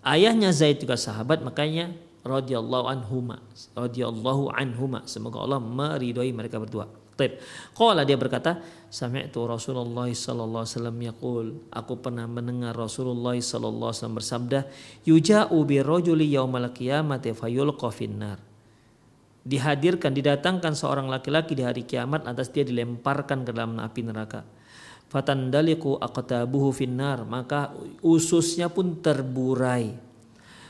ayahnya Zaid juga sahabat, makanya radhiyallahu anhuma, radhiyallahu anhuma. Semoga Allah meridhoi mereka berdua. Taib. Qala dia berkata, sami'tu Rasulullah sallallahu alaihi wasallam yaqul, aku pernah mendengar Rasulullah sallallahu alaihi wasallam bersabda, yuja'u bi rajuli yaumal qiyamati fayulqa finnar. Dihadirkan, didatangkan seorang laki-laki di hari kiamat atas dia dilemparkan ke dalam api neraka. Fatandaliku aqtabuhu finnar, maka ususnya pun terburai.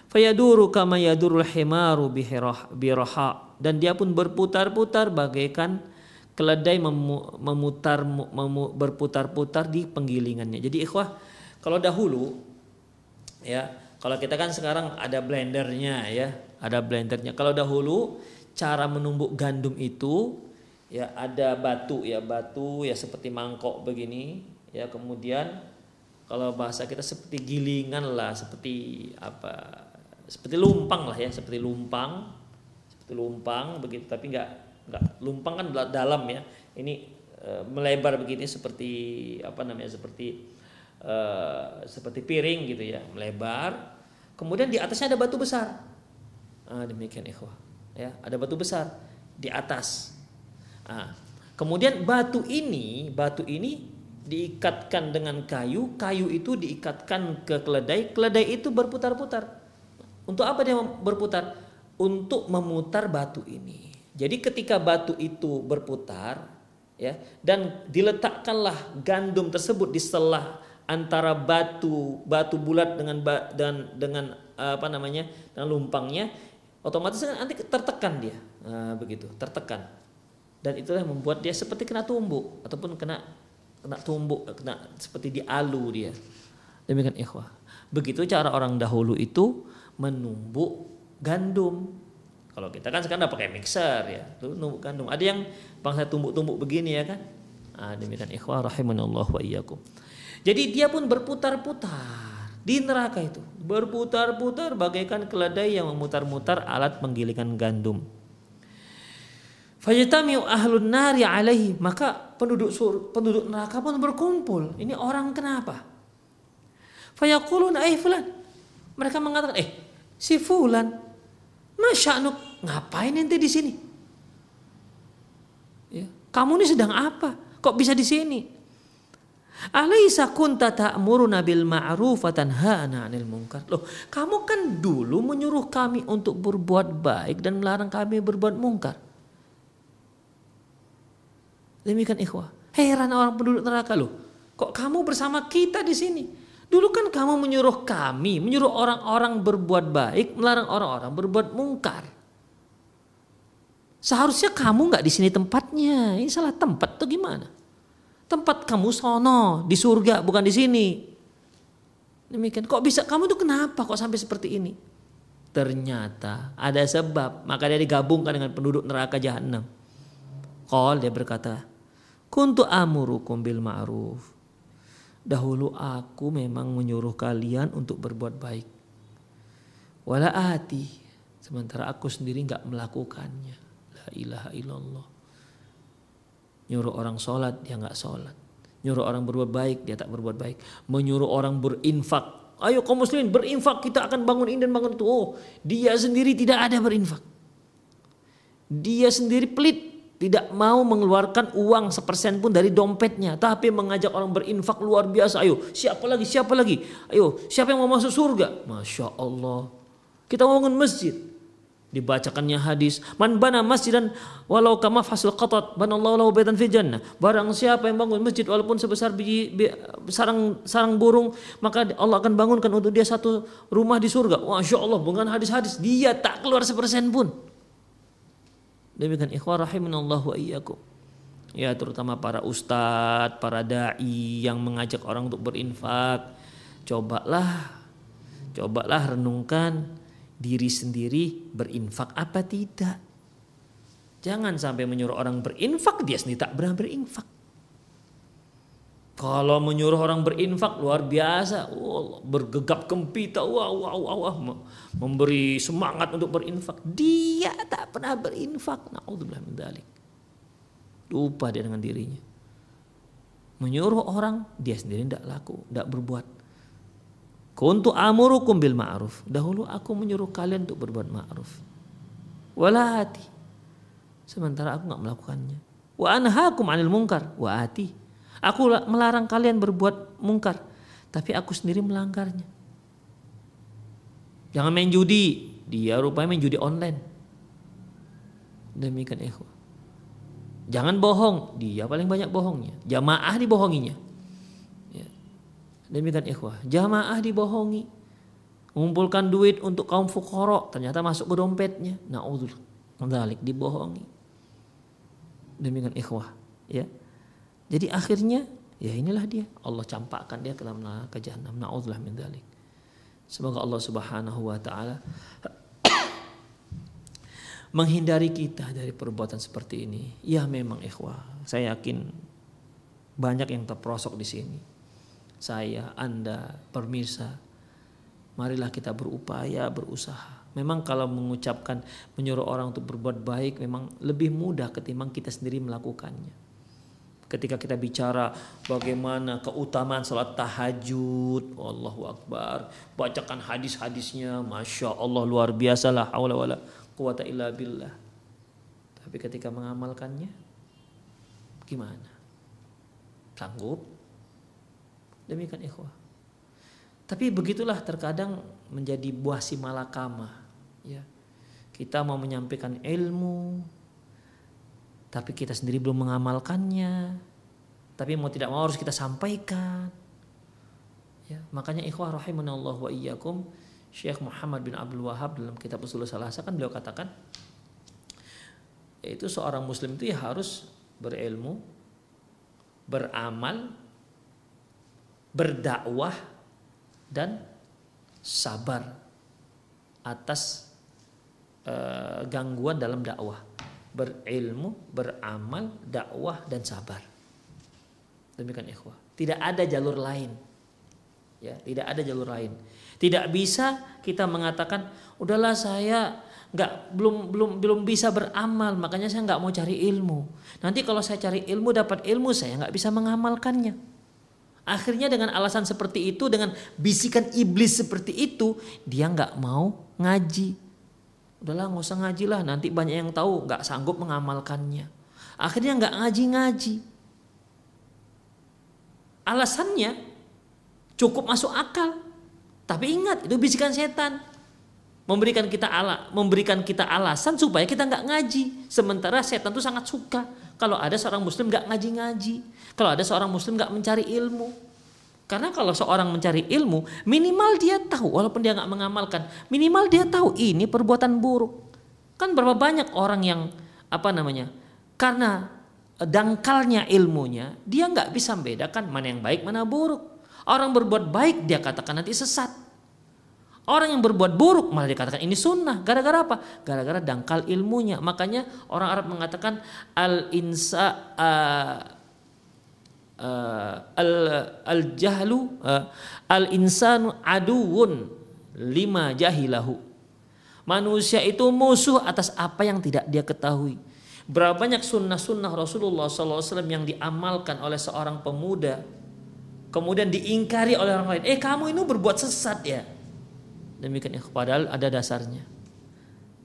Fayaduru kama yadurul himaru biraha dan dia pun berputar-putar bagaikan keledai memutar memu, berputar-putar di penggilingannya. Jadi ikhwah, kalau dahulu ya, kalau kita kan sekarang ada blendernya ya, ada blendernya. Kalau dahulu cara menumbuk gandum itu ya ada batu ya, batu ya seperti mangkok begini ya, kemudian kalau bahasa kita seperti gilingan lah, seperti apa? Seperti lumpang lah ya, seperti lumpang, seperti lumpang begitu, tapi enggak nggak lumpang kan dalam ya. Ini e, melebar begini seperti apa namanya seperti e, seperti piring gitu ya. Melebar kemudian di atasnya ada batu besar. Ah, demikian ikhwah ya. Ada batu besar di atas. Ah, kemudian batu ini batu ini diikatkan dengan kayu. Kayu itu diikatkan ke keledai. Keledai itu berputar-putar. Untuk apa dia berputar? Untuk memutar batu ini jadi ketika batu itu berputar ya dan diletakkanlah gandum tersebut di selah antara batu batu bulat dengan dan dengan apa namanya dengan lumpangnya otomatis nanti tertekan dia. Nah, begitu tertekan. Dan itulah yang membuat dia seperti kena tumbuk ataupun kena kena tumbuk kena seperti dialu dia. Demikian ikhwah. Begitu cara orang dahulu itu menumbuk gandum kalau kita kan sekarang udah pakai mixer ya, tuh numbuk gandum. Ada yang bangsa tumbuk-tumbuk begini ya kan? Ah, demikian ikhwah rahimanallah wa iyyakum. Jadi dia pun berputar-putar di neraka itu, berputar-putar bagaikan keledai yang memutar-mutar alat penggilingan gandum. Fajtamiu ahlun nari alaihi, maka penduduk sur, penduduk neraka pun berkumpul. Ini orang kenapa? Fayaqulun ay fulan. Mereka mengatakan, "Eh, si fulan Masya Allah, ngapain ente di sini? Ya, kamu ini sedang apa? Kok bisa di sini? Alaisa kunta ta'muruna bil ma'ruf wa tanhana 'anil munkar. Loh, kamu kan dulu menyuruh kami untuk berbuat baik dan melarang kami berbuat mungkar. Demikian ikhwah. Heran orang penduduk neraka loh. Kok kamu bersama kita di sini? Dulu kan kamu menyuruh kami, menyuruh orang-orang berbuat baik, melarang orang-orang berbuat mungkar. Seharusnya kamu nggak di sini tempatnya. Ini salah tempat tuh gimana? Tempat kamu sono di surga bukan di sini. Demikian. Kok bisa kamu tuh kenapa kok sampai seperti ini? Ternyata ada sebab, maka dia digabungkan dengan penduduk neraka jahanam. Qal dia berkata, "Kuntu amurukum bil ma'ruf." Dahulu aku memang menyuruh kalian untuk berbuat baik. Wala ati. Sementara aku sendiri nggak melakukannya. La ilaha illallah. Nyuruh orang sholat dia nggak sholat. Nyuruh orang berbuat baik dia tak berbuat baik. Menyuruh orang berinfak Ayo kaum muslimin berinfak kita akan bangun ini dan bangun itu. Oh, dia sendiri tidak ada berinfak. Dia sendiri pelit, tidak mau mengeluarkan uang sepersen pun dari dompetnya, tapi mengajak orang berinfak luar biasa. Ayo, siapa lagi? Siapa lagi? Ayo, siapa yang mau masuk surga? Masya Allah. Kita bangun masjid. Dibacakannya hadis, man bana masjidan walau kama fasil qatat banallahu lahu baitan fil jannah. Barang siapa yang bangun masjid walaupun sebesar biji, sarang sarang burung, maka Allah akan bangunkan untuk dia satu rumah di surga. Masya Allah, bukan hadis-hadis, dia tak keluar sepersen pun. Demikian ikhwah rahimanallahu iyyakum. Ya terutama para ustadz, para dai yang mengajak orang untuk berinfak. Cobalah cobalah renungkan diri sendiri berinfak apa tidak. Jangan sampai menyuruh orang berinfak dia sendiri tak pernah berinfak. Kalau menyuruh orang berinfak luar biasa, oh, bergegap gempita, wah, wah, wah, wah, memberi semangat untuk berinfak. Dia tak pernah berinfak. Naudzubillah min dzalik. Lupa dia dengan dirinya. Menyuruh orang, dia sendiri tidak laku, tidak berbuat. Kuntu amurukum bil ma'ruf. Dahulu aku menyuruh kalian untuk berbuat ma'ruf. Walati. Sementara aku nggak melakukannya. Wa anhaakum anil mungkar. Wa ati Aku melarang kalian berbuat mungkar, tapi aku sendiri melanggarnya. Jangan main judi, dia rupanya main judi online. Demikian ikhwah. Jangan bohong, dia paling banyak bohongnya. Jamaah dibohonginya. Ya. Demikian ikhwah. Jamaah dibohongi. Mengumpulkan duit untuk kaum fukoro, ternyata masuk ke dompetnya. Na'udzubillah. dibohongi. Demikian ikhwah. Ya. Jadi akhirnya ya inilah dia Allah campakkan dia ke dalam neraka jahanam. Nauzubillah min dzalik. Semoga Allah Subhanahu wa taala menghindari kita dari perbuatan seperti ini. Ya memang ikhwah, saya yakin banyak yang terprosok di sini. Saya, Anda, permirsa, marilah kita berupaya, berusaha. Memang kalau mengucapkan menyuruh orang untuk berbuat baik memang lebih mudah ketimbang kita sendiri melakukannya. Ketika kita bicara bagaimana keutamaan salat tahajud, Allahu Akbar, bacakan hadis-hadisnya, masya Allah luar biasa lah, haula wala quwata illa billah. Tapi ketika mengamalkannya, gimana? Sanggup? Demikian ikhwah. Tapi begitulah terkadang menjadi buah si malakama. Ya. Kita mau menyampaikan ilmu, tapi kita sendiri belum mengamalkannya. Tapi mau tidak mau harus kita sampaikan. Ya makanya ikhwah rahimanallah wa iyyakum Syekh Muhammad bin Abdul Wahab dalam kitab Usul Salasa kan beliau katakan yaitu seorang muslim itu ya harus berilmu beramal berdakwah dan sabar atas uh, gangguan dalam dakwah berilmu, beramal, dakwah dan sabar. Demikian ikhwah. Tidak ada jalur lain. Ya, tidak ada jalur lain. Tidak bisa kita mengatakan, udahlah saya nggak belum belum belum bisa beramal, makanya saya nggak mau cari ilmu. Nanti kalau saya cari ilmu dapat ilmu saya nggak bisa mengamalkannya. Akhirnya dengan alasan seperti itu, dengan bisikan iblis seperti itu, dia nggak mau ngaji, udahlah nggak usah ngaji lah nanti banyak yang tahu nggak sanggup mengamalkannya. Akhirnya nggak ngaji-ngaji. Alasannya cukup masuk akal. Tapi ingat itu bisikan setan. Memberikan kita ala memberikan kita alasan supaya kita nggak ngaji. Sementara setan itu sangat suka. Kalau ada seorang muslim nggak ngaji-ngaji. Kalau ada seorang muslim nggak mencari ilmu karena kalau seorang mencari ilmu, minimal dia tahu, walaupun dia nggak mengamalkan, minimal dia tahu ini perbuatan buruk. Kan berapa banyak orang yang apa namanya? Karena dangkalnya ilmunya, dia nggak bisa membedakan mana yang baik, mana buruk. Orang berbuat baik dia katakan nanti sesat. Orang yang berbuat buruk malah dikatakan ini sunnah. Gara-gara apa? Gara-gara dangkal ilmunya. Makanya orang Arab mengatakan al insa uh, uh, al al jahlu uh, al insanu aduun lima jahilahu manusia itu musuh atas apa yang tidak dia ketahui berapa banyak sunnah-sunnah Rasulullah SAW yang diamalkan oleh seorang pemuda kemudian diingkari oleh orang lain. Eh kamu ini berbuat sesat ya. Demikian ikhwah, padahal ada dasarnya.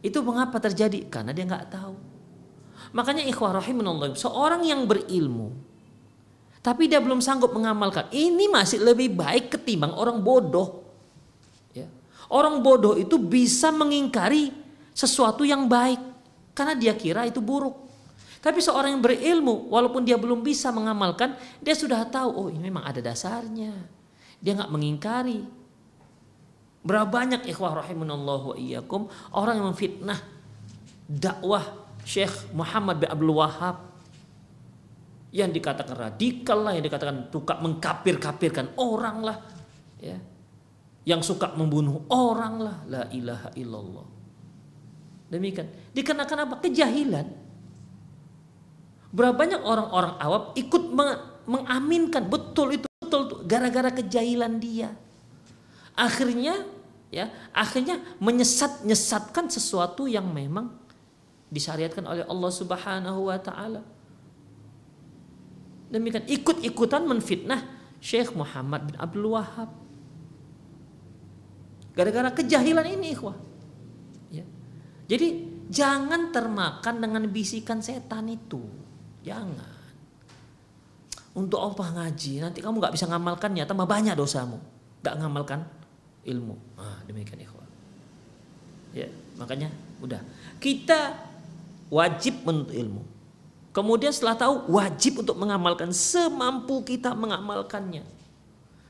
Itu mengapa terjadi? Karena dia nggak tahu. Makanya ikhwah rahimunallah, seorang yang berilmu tapi dia belum sanggup mengamalkan, ini masih lebih baik ketimbang orang bodoh. Ya. Orang bodoh itu bisa mengingkari sesuatu yang baik karena dia kira itu buruk. Tapi seorang yang berilmu, walaupun dia belum bisa mengamalkan, dia sudah tahu, oh ini memang ada dasarnya. Dia nggak mengingkari. Berapa banyak ikhwah rahimunallah wa iyyakum orang yang memfitnah dakwah Syekh Muhammad bin Abdul Wahab yang dikatakan radikal lah, yang dikatakan suka mengkapir-kapirkan orang lah, ya, yang suka membunuh orang lah, la ilaha illallah. Demikian. Dikenakan apa? Kejahilan. Berapa banyak orang-orang awam ikut mengaminkan betul itu betul gara-gara kejahilan dia. Akhirnya ya, akhirnya menyesat-nyesatkan sesuatu yang memang disyariatkan oleh Allah Subhanahu wa taala. Demikian ikut-ikutan menfitnah Syekh Muhammad bin Abdul Wahab. Gara-gara kejahilan ini ikhwah. Ya. Jadi jangan termakan dengan bisikan setan itu. Jangan. Untuk apa ngaji? Nanti kamu nggak bisa ngamalkannya, tambah banyak dosamu. Gak ngamalkan ilmu. Ah, demikian ikhwah. Ya, makanya udah. Kita wajib menuntut ilmu. Kemudian setelah tahu wajib untuk mengamalkan semampu kita mengamalkannya.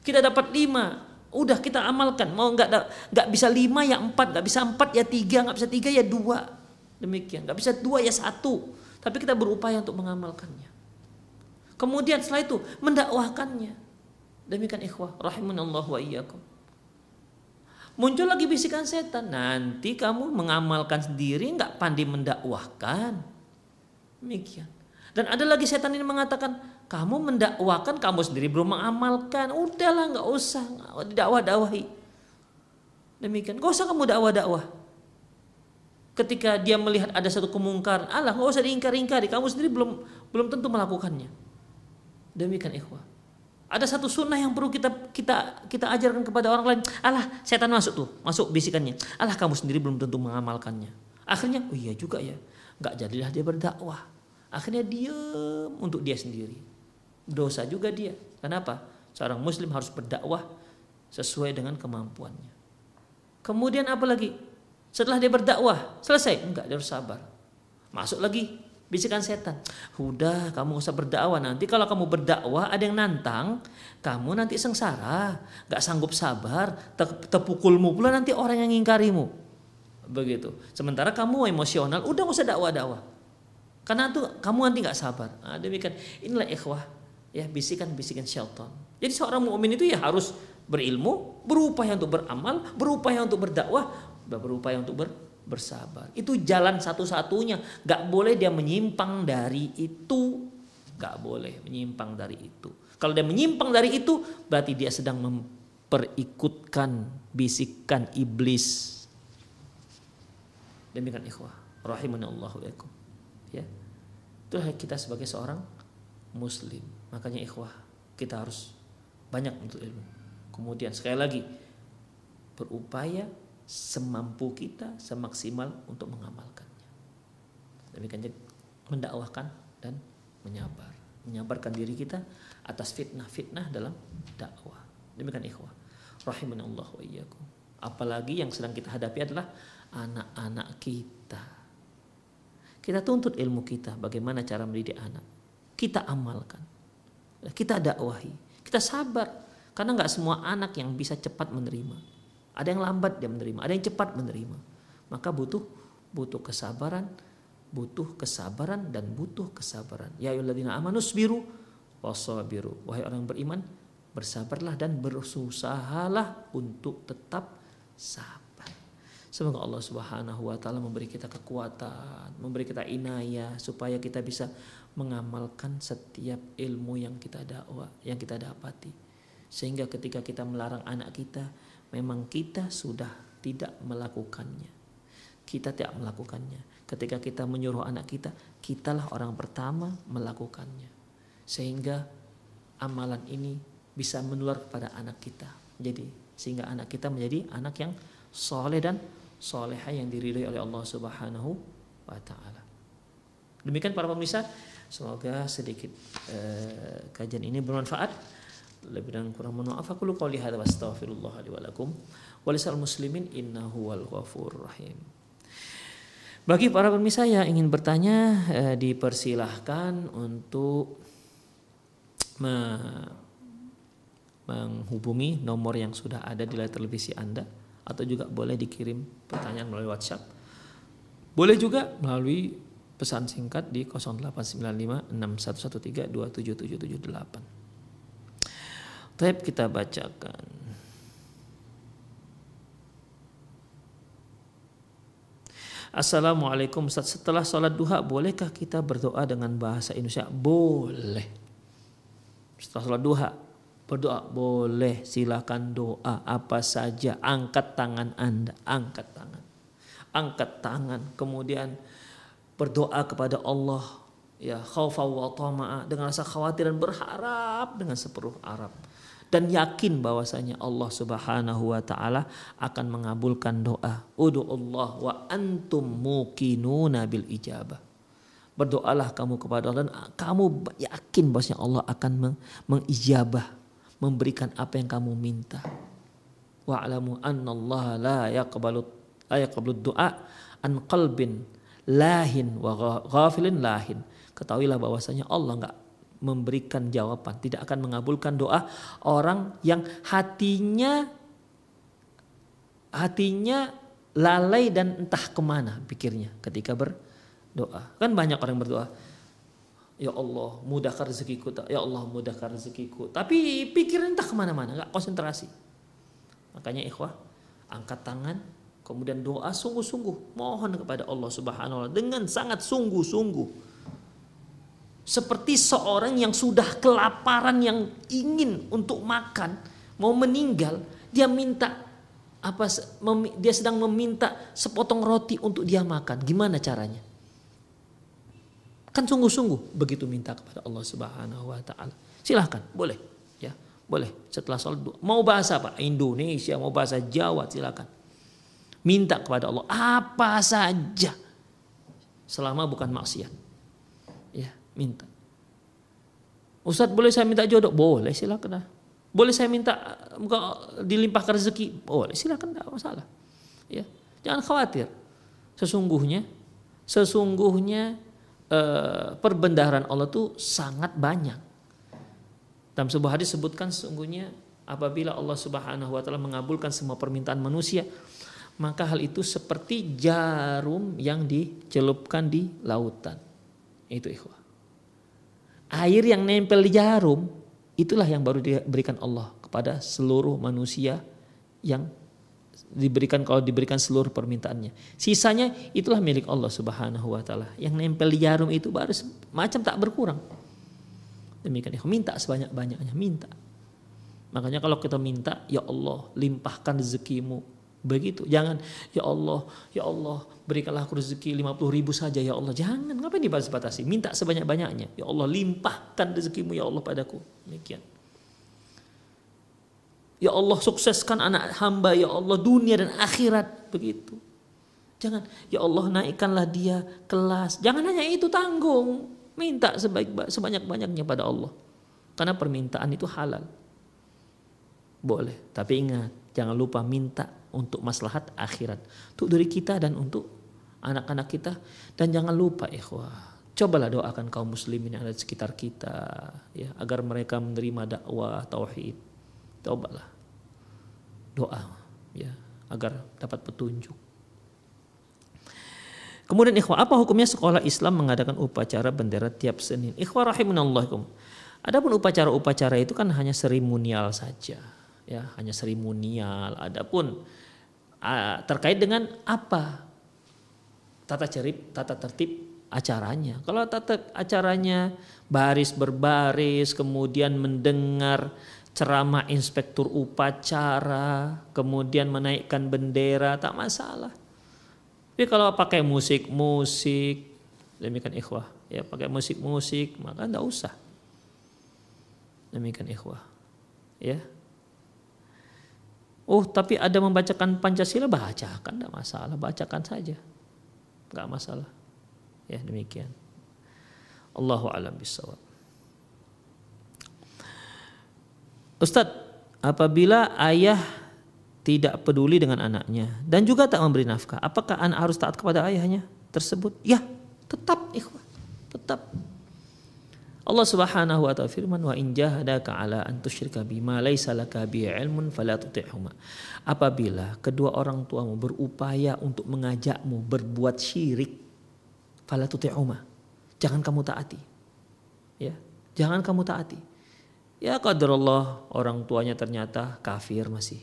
Kita dapat lima, udah kita amalkan. Mau nggak nggak bisa lima ya empat, nggak bisa empat ya tiga, nggak bisa tiga ya dua. Demikian, nggak bisa dua ya satu. Tapi kita berupaya untuk mengamalkannya. Kemudian setelah itu mendakwahkannya. Demikian ikhwah, rahimunallah wa iyyakum. Muncul lagi bisikan setan, nanti kamu mengamalkan sendiri nggak pandai mendakwahkan Demikian. Dan ada lagi setan ini mengatakan, kamu mendakwakan kamu sendiri belum mengamalkan. Udahlah nggak usah dakwah-dakwahi. Demikian. Gak usah kamu dakwah-dakwah. Ketika dia melihat ada satu kemungkaran, Allah nggak usah diingkari-ingkari. Kamu sendiri belum belum tentu melakukannya. Demikian ikhwah. Ada satu sunnah yang perlu kita kita kita ajarkan kepada orang lain. Allah, setan masuk tuh, masuk bisikannya. Allah kamu sendiri belum tentu mengamalkannya. Akhirnya, oh iya juga ya nggak jadilah dia berdakwah. Akhirnya diam untuk dia sendiri. Dosa juga dia. Kenapa? Seorang muslim harus berdakwah sesuai dengan kemampuannya. Kemudian apa lagi? Setelah dia berdakwah, selesai? Enggak, dia harus sabar. Masuk lagi bisikan setan. Udah, kamu usah berdakwah nanti. Kalau kamu berdakwah ada yang nantang, kamu nanti sengsara, nggak sanggup sabar, terpukulmu pula nanti orang yang ngingkarimu begitu. Sementara kamu emosional, udah nggak usah dakwah-dakwah. Karena itu kamu nanti nggak sabar. Nah, demikian. Inilah ikhwah, ya bisikan-bisikan syaitan. Jadi seorang mukmin itu ya harus berilmu, berupaya untuk beramal, berupaya untuk berdakwah, berupaya untuk ber, bersabar. Itu jalan satu-satunya. Gak boleh dia menyimpang dari itu. Gak boleh menyimpang dari itu. Kalau dia menyimpang dari itu, berarti dia sedang memperikutkan bisikan iblis Demikian ikhwah. Rahimani Allah yakum. Ya. Itu kita sebagai seorang muslim. Makanya ikhwah, kita harus banyak untuk ilmu. Kemudian sekali lagi berupaya semampu kita semaksimal untuk mengamalkannya. Demikian mendakwahkan dan menyabar, menyabarkan diri kita atas fitnah-fitnah dalam dakwah. Demikian ikhwah. Rahimani Allah wa iyyakum. Apalagi yang sedang kita hadapi adalah anak-anak kita. Kita tuntut ilmu kita bagaimana cara mendidik anak. Kita amalkan. Kita dakwahi. Kita sabar. Karena nggak semua anak yang bisa cepat menerima. Ada yang lambat dia menerima, ada yang cepat menerima. Maka butuh butuh kesabaran, butuh kesabaran dan butuh kesabaran. Ya ayyuhalladzina amanus biru. Wahai orang yang beriman, bersabarlah dan berusahalah untuk tetap sabar. Semoga Allah Subhanahu wa taala memberi kita kekuatan, memberi kita inayah supaya kita bisa mengamalkan setiap ilmu yang kita dakwah, yang kita dapati. Sehingga ketika kita melarang anak kita, memang kita sudah tidak melakukannya. Kita tidak melakukannya. Ketika kita menyuruh anak kita, kitalah orang pertama melakukannya. Sehingga amalan ini bisa menular kepada anak kita. Jadi sehingga anak kita menjadi anak yang soleh dan soleha yang diridhoi oleh Allah Subhanahu wa taala. Demikian para pemirsa, semoga sedikit eh, kajian ini bermanfaat. Lebih dan kurang mohon maaf aku qouli hadza wa astaghfirullah li wa lakum muslimin innahu wal ghafurur rahim. Bagi para pemirsa yang ingin bertanya eh, dipersilahkan untuk me menghubungi nomor yang sudah ada di layar televisi Anda atau juga boleh dikirim pertanyaan melalui WhatsApp. Boleh juga melalui pesan singkat di 0895 6113 27778. Taib kita bacakan. Assalamualaikum Ustaz setelah sholat duha bolehkah kita berdoa dengan bahasa Indonesia? Boleh. Setelah sholat duha berdoa boleh silakan doa apa saja. Angkat tangan anda angkat tangan. Angkat tangan kemudian berdoa kepada Allah. Ya khaufa wa tama'a dengan rasa khawatir dan berharap dengan sepenuh Arab dan yakin bahwasanya Allah Subhanahu wa taala akan mengabulkan doa. Allah wa antum muqinuna bil ijabah. Berdoalah kamu kepada Allah dan kamu yakin bahwasanya Allah akan mengijabah memberikan apa yang kamu minta. Wa'lamu Allah la yaqbalu la yaqbalu du'a an qalbin lahin wa ghafilin lahin. Ketahuilah bahwasanya Allah enggak memberikan jawaban, tidak akan mengabulkan doa orang yang hatinya hatinya lalai dan entah ke mana pikirnya ketika berdoa. Kan banyak orang berdoa, Ya Allah, mudahkan rezekiku. Ya Allah, mudahkan rezekiku. Tapi pikiran entah ke mana-mana, nggak konsentrasi. Makanya ikhwah, angkat tangan, kemudian doa sungguh-sungguh. Mohon kepada Allah subhanahu wa ta'ala dengan sangat sungguh-sungguh. Seperti seorang yang sudah kelaparan yang ingin untuk makan, mau meninggal, dia minta apa dia sedang meminta sepotong roti untuk dia makan. Gimana caranya? Kan sungguh-sungguh begitu minta kepada Allah Subhanahu wa taala. Silahkan, boleh ya. Boleh setelah salat mau bahasa apa? Indonesia, mau bahasa Jawa silakan. Minta kepada Allah apa saja. Selama bukan maksiat. Ya, minta. Ustadz boleh saya minta jodoh? Boleh silakan. Boleh saya minta dilimpahkan rezeki? Boleh silakan tidak masalah. Ya, jangan khawatir. Sesungguhnya, sesungguhnya Eh, perbendaharaan Allah itu sangat banyak. Dalam sebuah hadis sebutkan sesungguhnya apabila Allah Subhanahu wa taala mengabulkan semua permintaan manusia, maka hal itu seperti jarum yang dicelupkan di lautan. Itu ikhwah. Air yang nempel di jarum itulah yang baru diberikan Allah kepada seluruh manusia yang diberikan kalau diberikan seluruh permintaannya. Sisanya itulah milik Allah Subhanahu wa taala. Yang nempel di jarum itu baru macam tak berkurang. Demikian ya, minta sebanyak-banyaknya, minta. Makanya kalau kita minta, ya Allah, limpahkan rezekimu. Begitu. Jangan, ya Allah, ya Allah, berikanlah aku rezeki 50 ribu saja ya Allah. Jangan, ngapain dibatasi? Minta sebanyak-banyaknya. Ya Allah, limpahkan rezekimu ya Allah padaku. Demikian. Ya Allah sukseskan anak hamba ya Allah dunia dan akhirat begitu. Jangan ya Allah naikkanlah dia kelas. Jangan hanya itu tanggung. Minta sebaik sebanyak-banyaknya pada Allah. Karena permintaan itu halal. Boleh, tapi ingat jangan lupa minta untuk maslahat akhirat. Untuk diri kita dan untuk anak-anak kita dan jangan lupa ikhwah cobalah doakan kaum muslimin yang ada di sekitar kita ya agar mereka menerima dakwah tauhid cobalah doa ya agar dapat petunjuk. Kemudian ikhwah, apa hukumnya sekolah Islam mengadakan upacara bendera tiap Senin? Ikhwah rahimunallahum. Adapun upacara-upacara itu kan hanya seremonial saja, ya, hanya seremonial. Adapun terkait dengan apa tata cerip, tata tertib acaranya. Kalau tata acaranya baris berbaris, kemudian mendengar ceramah inspektur upacara, kemudian menaikkan bendera, tak masalah. Tapi kalau pakai musik-musik, demikian ikhwah, ya pakai musik-musik, maka tidak usah. Demikian ikhwah. Ya. Oh, tapi ada membacakan Pancasila bacakan tidak masalah, bacakan saja. Enggak masalah. Ya, demikian. Allahu alam bisawab. Ustadz, apabila ayah tidak peduli dengan anaknya dan juga tak memberi nafkah, apakah anak harus taat kepada ayahnya tersebut? Ya, tetap ikhwan, tetap. Allah Subhanahu wa taala firman wa in jahadaka ala an tusyrika bima laisa laka bi ilmun fala tuti'huma. Apabila kedua orang tuamu berupaya untuk mengajakmu berbuat syirik fala tuti'huma. Jangan kamu taati. Ya, jangan kamu taati. Ya qadarullah orang tuanya ternyata kafir masih.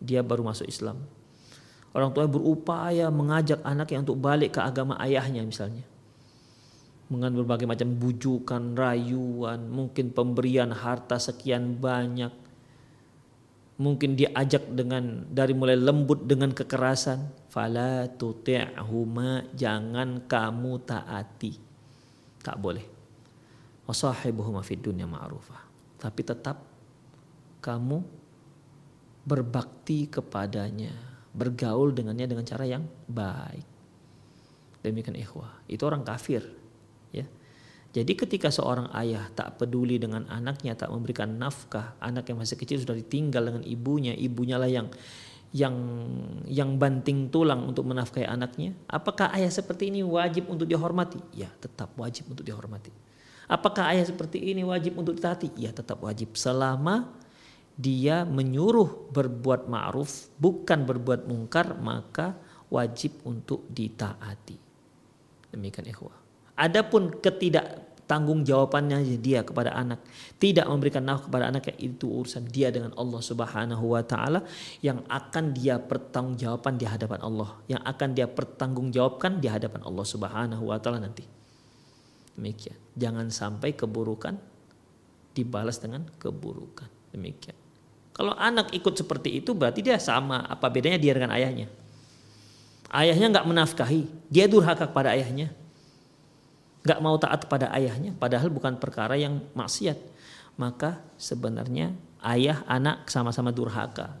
Dia baru masuk Islam. Orang tua berupaya mengajak anaknya untuk balik ke agama ayahnya misalnya dengan berbagai macam bujukan, rayuan, mungkin pemberian harta sekian banyak. Mungkin diajak dengan dari mulai lembut dengan kekerasan, fala tuti'huma jangan kamu taati. Tak boleh. Wasahibuhuma fid dunya ma'rufah. Tapi tetap kamu berbakti kepadanya, bergaul dengannya dengan cara yang baik. Demikian ikhwah. Itu orang kafir ya. Jadi ketika seorang ayah tak peduli dengan anaknya, tak memberikan nafkah, anak yang masih kecil sudah ditinggal dengan ibunya, ibunya lah yang yang yang banting tulang untuk menafkahi anaknya. Apakah ayah seperti ini wajib untuk dihormati? Ya, tetap wajib untuk dihormati. Apakah ayah seperti ini wajib untuk ditaati? Ya, tetap wajib selama dia menyuruh berbuat ma'ruf bukan berbuat mungkar maka wajib untuk ditaati. Demikian ikhwah. Adapun ketidak tanggung jawabannya dia kepada anak tidak memberikan nafkah kepada anak itu urusan dia dengan Allah Subhanahu wa taala yang akan dia pertanggungjawaban di hadapan Allah yang akan dia pertanggungjawabkan di hadapan Allah Subhanahu wa taala nanti demikian. Jangan sampai keburukan dibalas dengan keburukan. Demikian. Kalau anak ikut seperti itu berarti dia sama. Apa bedanya dia dengan ayahnya? Ayahnya nggak menafkahi. Dia durhaka kepada ayahnya. Nggak mau taat kepada ayahnya padahal bukan perkara yang maksiat. Maka sebenarnya ayah anak sama-sama durhaka.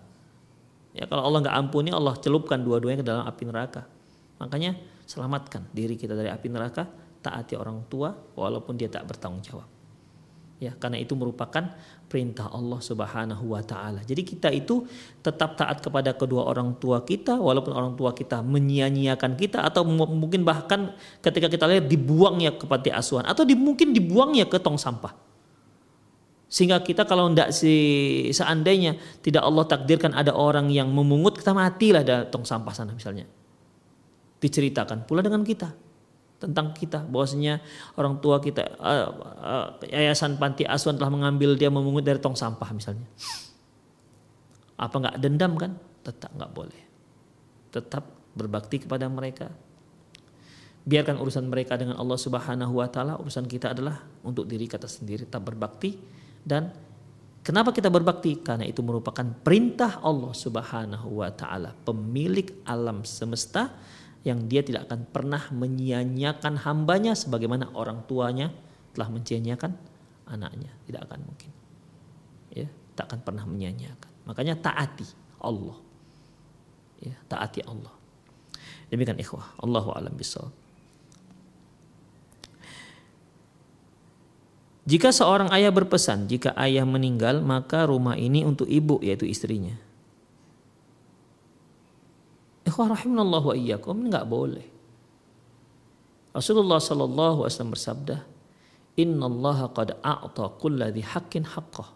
Ya kalau Allah nggak ampuni Allah celupkan dua-duanya ke dalam api neraka. Makanya selamatkan diri kita dari api neraka taati orang tua walaupun dia tak bertanggung jawab ya karena itu merupakan perintah Allah Subhanahu wa taala. Jadi kita itu tetap taat kepada kedua orang tua kita walaupun orang tua kita menyia-nyiakan kita atau mungkin bahkan ketika kita lihat dibuangnya ke panti asuhan atau di, mungkin dibuangnya ke tong sampah. Sehingga kita kalau tidak si seandainya tidak Allah takdirkan ada orang yang memungut kita matilah dari tong sampah sana misalnya. Diceritakan pula dengan kita tentang kita bahwasanya orang tua kita uh, uh, yayasan panti asuhan telah mengambil dia memungut dari tong sampah misalnya. Apa nggak dendam kan? Tetap nggak boleh. Tetap berbakti kepada mereka. Biarkan urusan mereka dengan Allah Subhanahu wa taala. Urusan kita adalah untuk diri kita sendiri tetap berbakti. Dan kenapa kita berbakti? Karena itu merupakan perintah Allah Subhanahu wa taala pemilik alam semesta yang dia tidak akan pernah menyia-nyiakan hambanya sebagaimana orang tuanya telah menyia-nyiakan anaknya. Tidak akan mungkin. Ya, tak akan pernah menyia-nyiakan. Makanya taati Allah. Ya, taati Allah. Demikian ikhwah. Allahu alam bisawab. Jika seorang ayah berpesan, jika ayah meninggal, maka rumah ini untuk ibu, yaitu istrinya. Ikhwah rahimahullah wa iyyakum enggak boleh. Rasulullah sallallahu alaihi wasallam bersabda, "Innallaha qad a'ta kulladzi haqqin haqqah."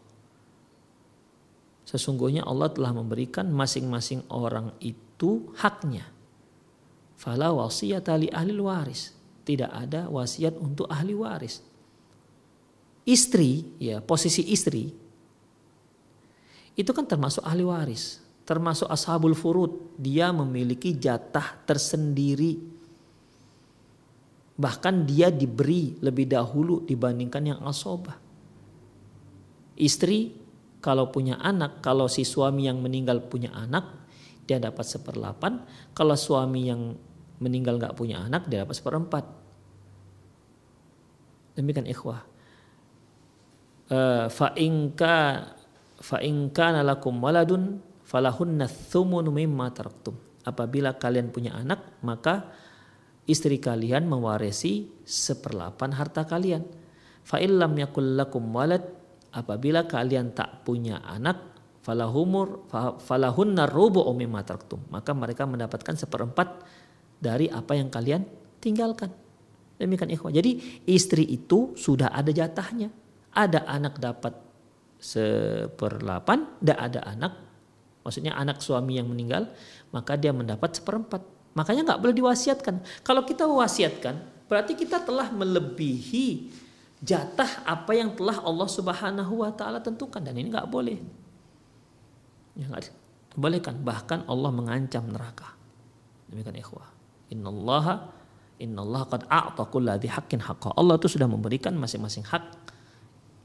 Sesungguhnya Allah telah memberikan masing-masing orang itu haknya. Fala wasiyata li ahli waris. Tidak ada wasiat untuk ahli waris. Istri, ya posisi istri itu kan termasuk ahli waris termasuk ashabul furud, dia memiliki jatah tersendiri. Bahkan dia diberi lebih dahulu dibandingkan yang asobah. Istri kalau punya anak, kalau si suami yang meninggal punya anak, dia dapat seperlapan. Kalau suami yang meninggal nggak punya anak, dia dapat seperempat. Demikian ikhwah. Uh, fa'inka fa in kana lakum waladun falahunna thumunu mimma taraktum. Apabila kalian punya anak, maka istri kalian mewarisi seperlapan harta kalian. Fa illam yakul lakum walad, apabila kalian tak punya anak, falahumur falahunna rubu'u mimma taraktum. Maka mereka mendapatkan seperempat dari apa yang kalian tinggalkan. Demikian ikhwah. Jadi istri itu sudah ada jatahnya. Ada anak dapat seperlapan, tidak ada anak, maksudnya anak suami yang meninggal, maka dia mendapat seperempat. Makanya nggak boleh diwasiatkan. Kalau kita wasiatkan, berarti kita telah melebihi jatah apa yang telah Allah Subhanahu wa taala tentukan dan ini nggak boleh. Ya nggak bolehkan. Bahkan Allah mengancam neraka. Demikian ikhwah. Innallaha innallaha qad a'ta kulladzi haqqin haqqa. Allah itu sudah memberikan masing-masing hak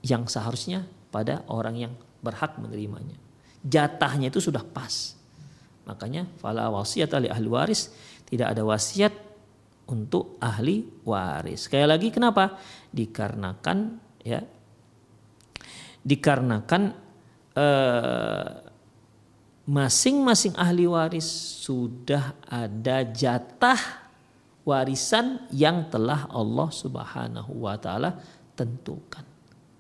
yang seharusnya pada orang yang berhak menerimanya. Jatahnya itu sudah pas. Makanya fala wasiat ali ahli waris tidak ada wasiat untuk ahli waris. Sekali lagi kenapa? Dikarenakan ya dikarenakan eh, masing-masing ahli waris sudah ada jatah warisan yang telah Allah Subhanahu wa taala tentukan.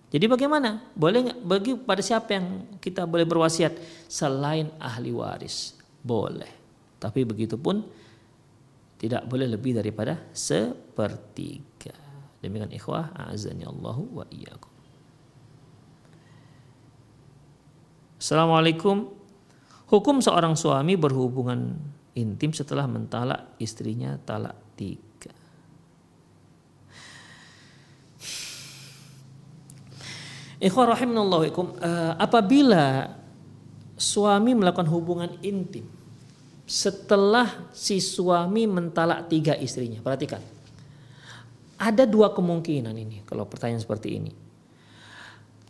Jadi bagaimana? Boleh nggak bagi pada siapa yang kita boleh berwasiat selain ahli waris? Boleh. Tapi begitu pun tidak boleh lebih daripada sepertiga. Demikian ikhwah, azani Allahu wa iyyakum. Assalamualaikum. Hukum seorang suami berhubungan intim setelah mentalak istrinya talak tiga. Ikhwah rahimanallahu uh, apabila suami melakukan hubungan intim setelah si suami mentalak tiga istrinya. Perhatikan. Ada dua kemungkinan ini kalau pertanyaan seperti ini.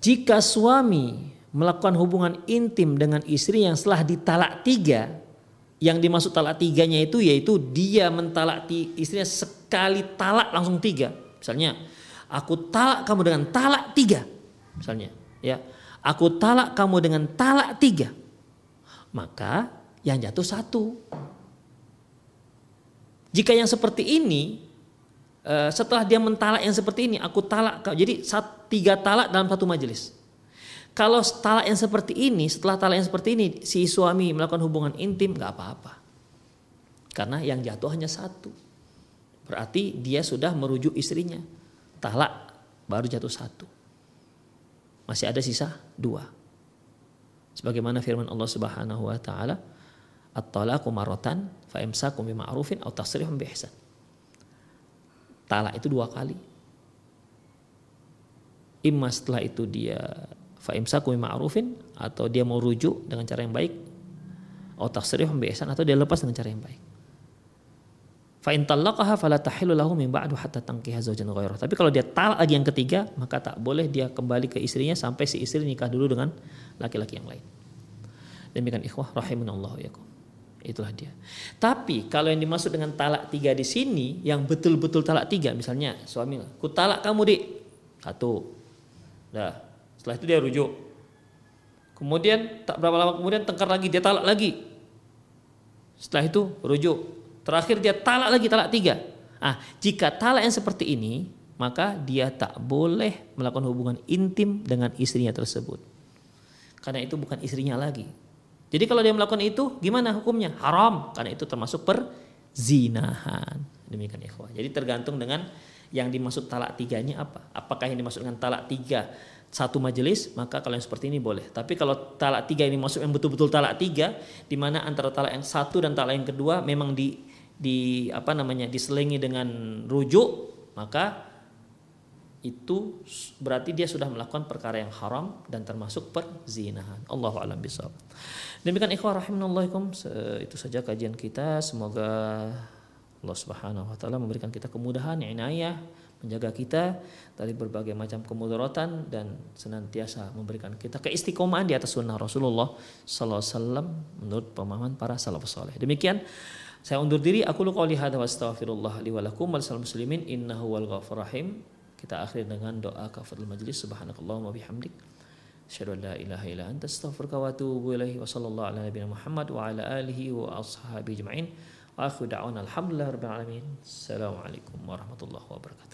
Jika suami melakukan hubungan intim dengan istri yang setelah ditalak tiga, yang dimaksud talak tiganya itu yaitu dia mentalak istrinya sekali talak langsung tiga. Misalnya, aku talak kamu dengan talak tiga misalnya ya aku talak kamu dengan talak tiga maka yang jatuh satu. Jika yang seperti ini eh, setelah dia mentalak yang seperti ini aku talak jadi tiga talak dalam satu majelis. Kalau talak yang seperti ini setelah talak yang seperti ini si suami melakukan hubungan intim nggak apa-apa. Karena yang jatuh hanya satu. Berarti dia sudah merujuk istrinya. Talak baru jatuh satu masih ada sisa dua. Sebagaimana firman Allah Subhanahu wa taala, "At-talaqu marratan fa imsakum bima'rufin aw tasrihum biihsan." Talak itu dua kali. Imma setelah itu dia fa imsakum bima'rufin atau dia mau rujuk dengan cara yang baik atau tasrihum biihsan atau dia lepas dengan cara yang baik. Fa in talaqaha fala tahillu lahu min ba'du. Tapi kalau dia talak lagi yang ketiga, maka tak boleh dia kembali ke istrinya sampai si istri nikah dulu dengan laki-laki yang lain. Demikian ikhwah rahimunallahu yakum. Itulah dia. Tapi kalau yang dimaksud dengan talak tiga di sini, yang betul-betul talak tiga, misalnya suami, ku talak kamu dik, satu, dah. Setelah itu dia rujuk. Kemudian tak berapa lama kemudian tengkar lagi, dia talak lagi. Setelah itu rujuk, Terakhir dia talak lagi talak tiga. Ah, jika talak yang seperti ini, maka dia tak boleh melakukan hubungan intim dengan istrinya tersebut. Karena itu bukan istrinya lagi. Jadi kalau dia melakukan itu, gimana hukumnya? Haram, karena itu termasuk perzinahan. Demikian ikhwah. Jadi tergantung dengan yang dimaksud talak tiganya apa. Apakah yang dimaksud dengan talak tiga satu majelis maka kalau yang seperti ini boleh. Tapi kalau talak tiga ini masuk yang betul-betul talak tiga, di mana antara talak yang satu dan talak yang kedua memang di di apa namanya diselingi dengan rujuk maka itu berarti dia sudah melakukan perkara yang haram dan termasuk perzinahan. Allahu a'lam bishawab. Demikian ikhwah rahimanallahum itu saja kajian kita. Semoga Allah Subhanahu wa taala memberikan kita kemudahan, inayah, menjaga kita dari berbagai macam kemudaratan dan senantiasa memberikan kita keistiqomahan di atas sunnah Rasulullah sallallahu alaihi wasallam menurut pemahaman para salafus saleh. Demikian saya undur diri, aku lu qouli hadza wa astaghfirullah li wa lakum wal muslimin innahu wal ghafur rahim. Kita akhiri dengan doa kafaratul majlis subhanakallahumma bihamdik Asyhadu an la ilaha illa anta astaghfiruka wa atubu ilaihi wa sallallahu ala nabiyina Muhammad wa ala alihi wa ashabihi ajma'in. Wa akhiru da'wana alhamdulillahi rabbil alamin. Assalamualaikum warahmatullahi wabarakatuh.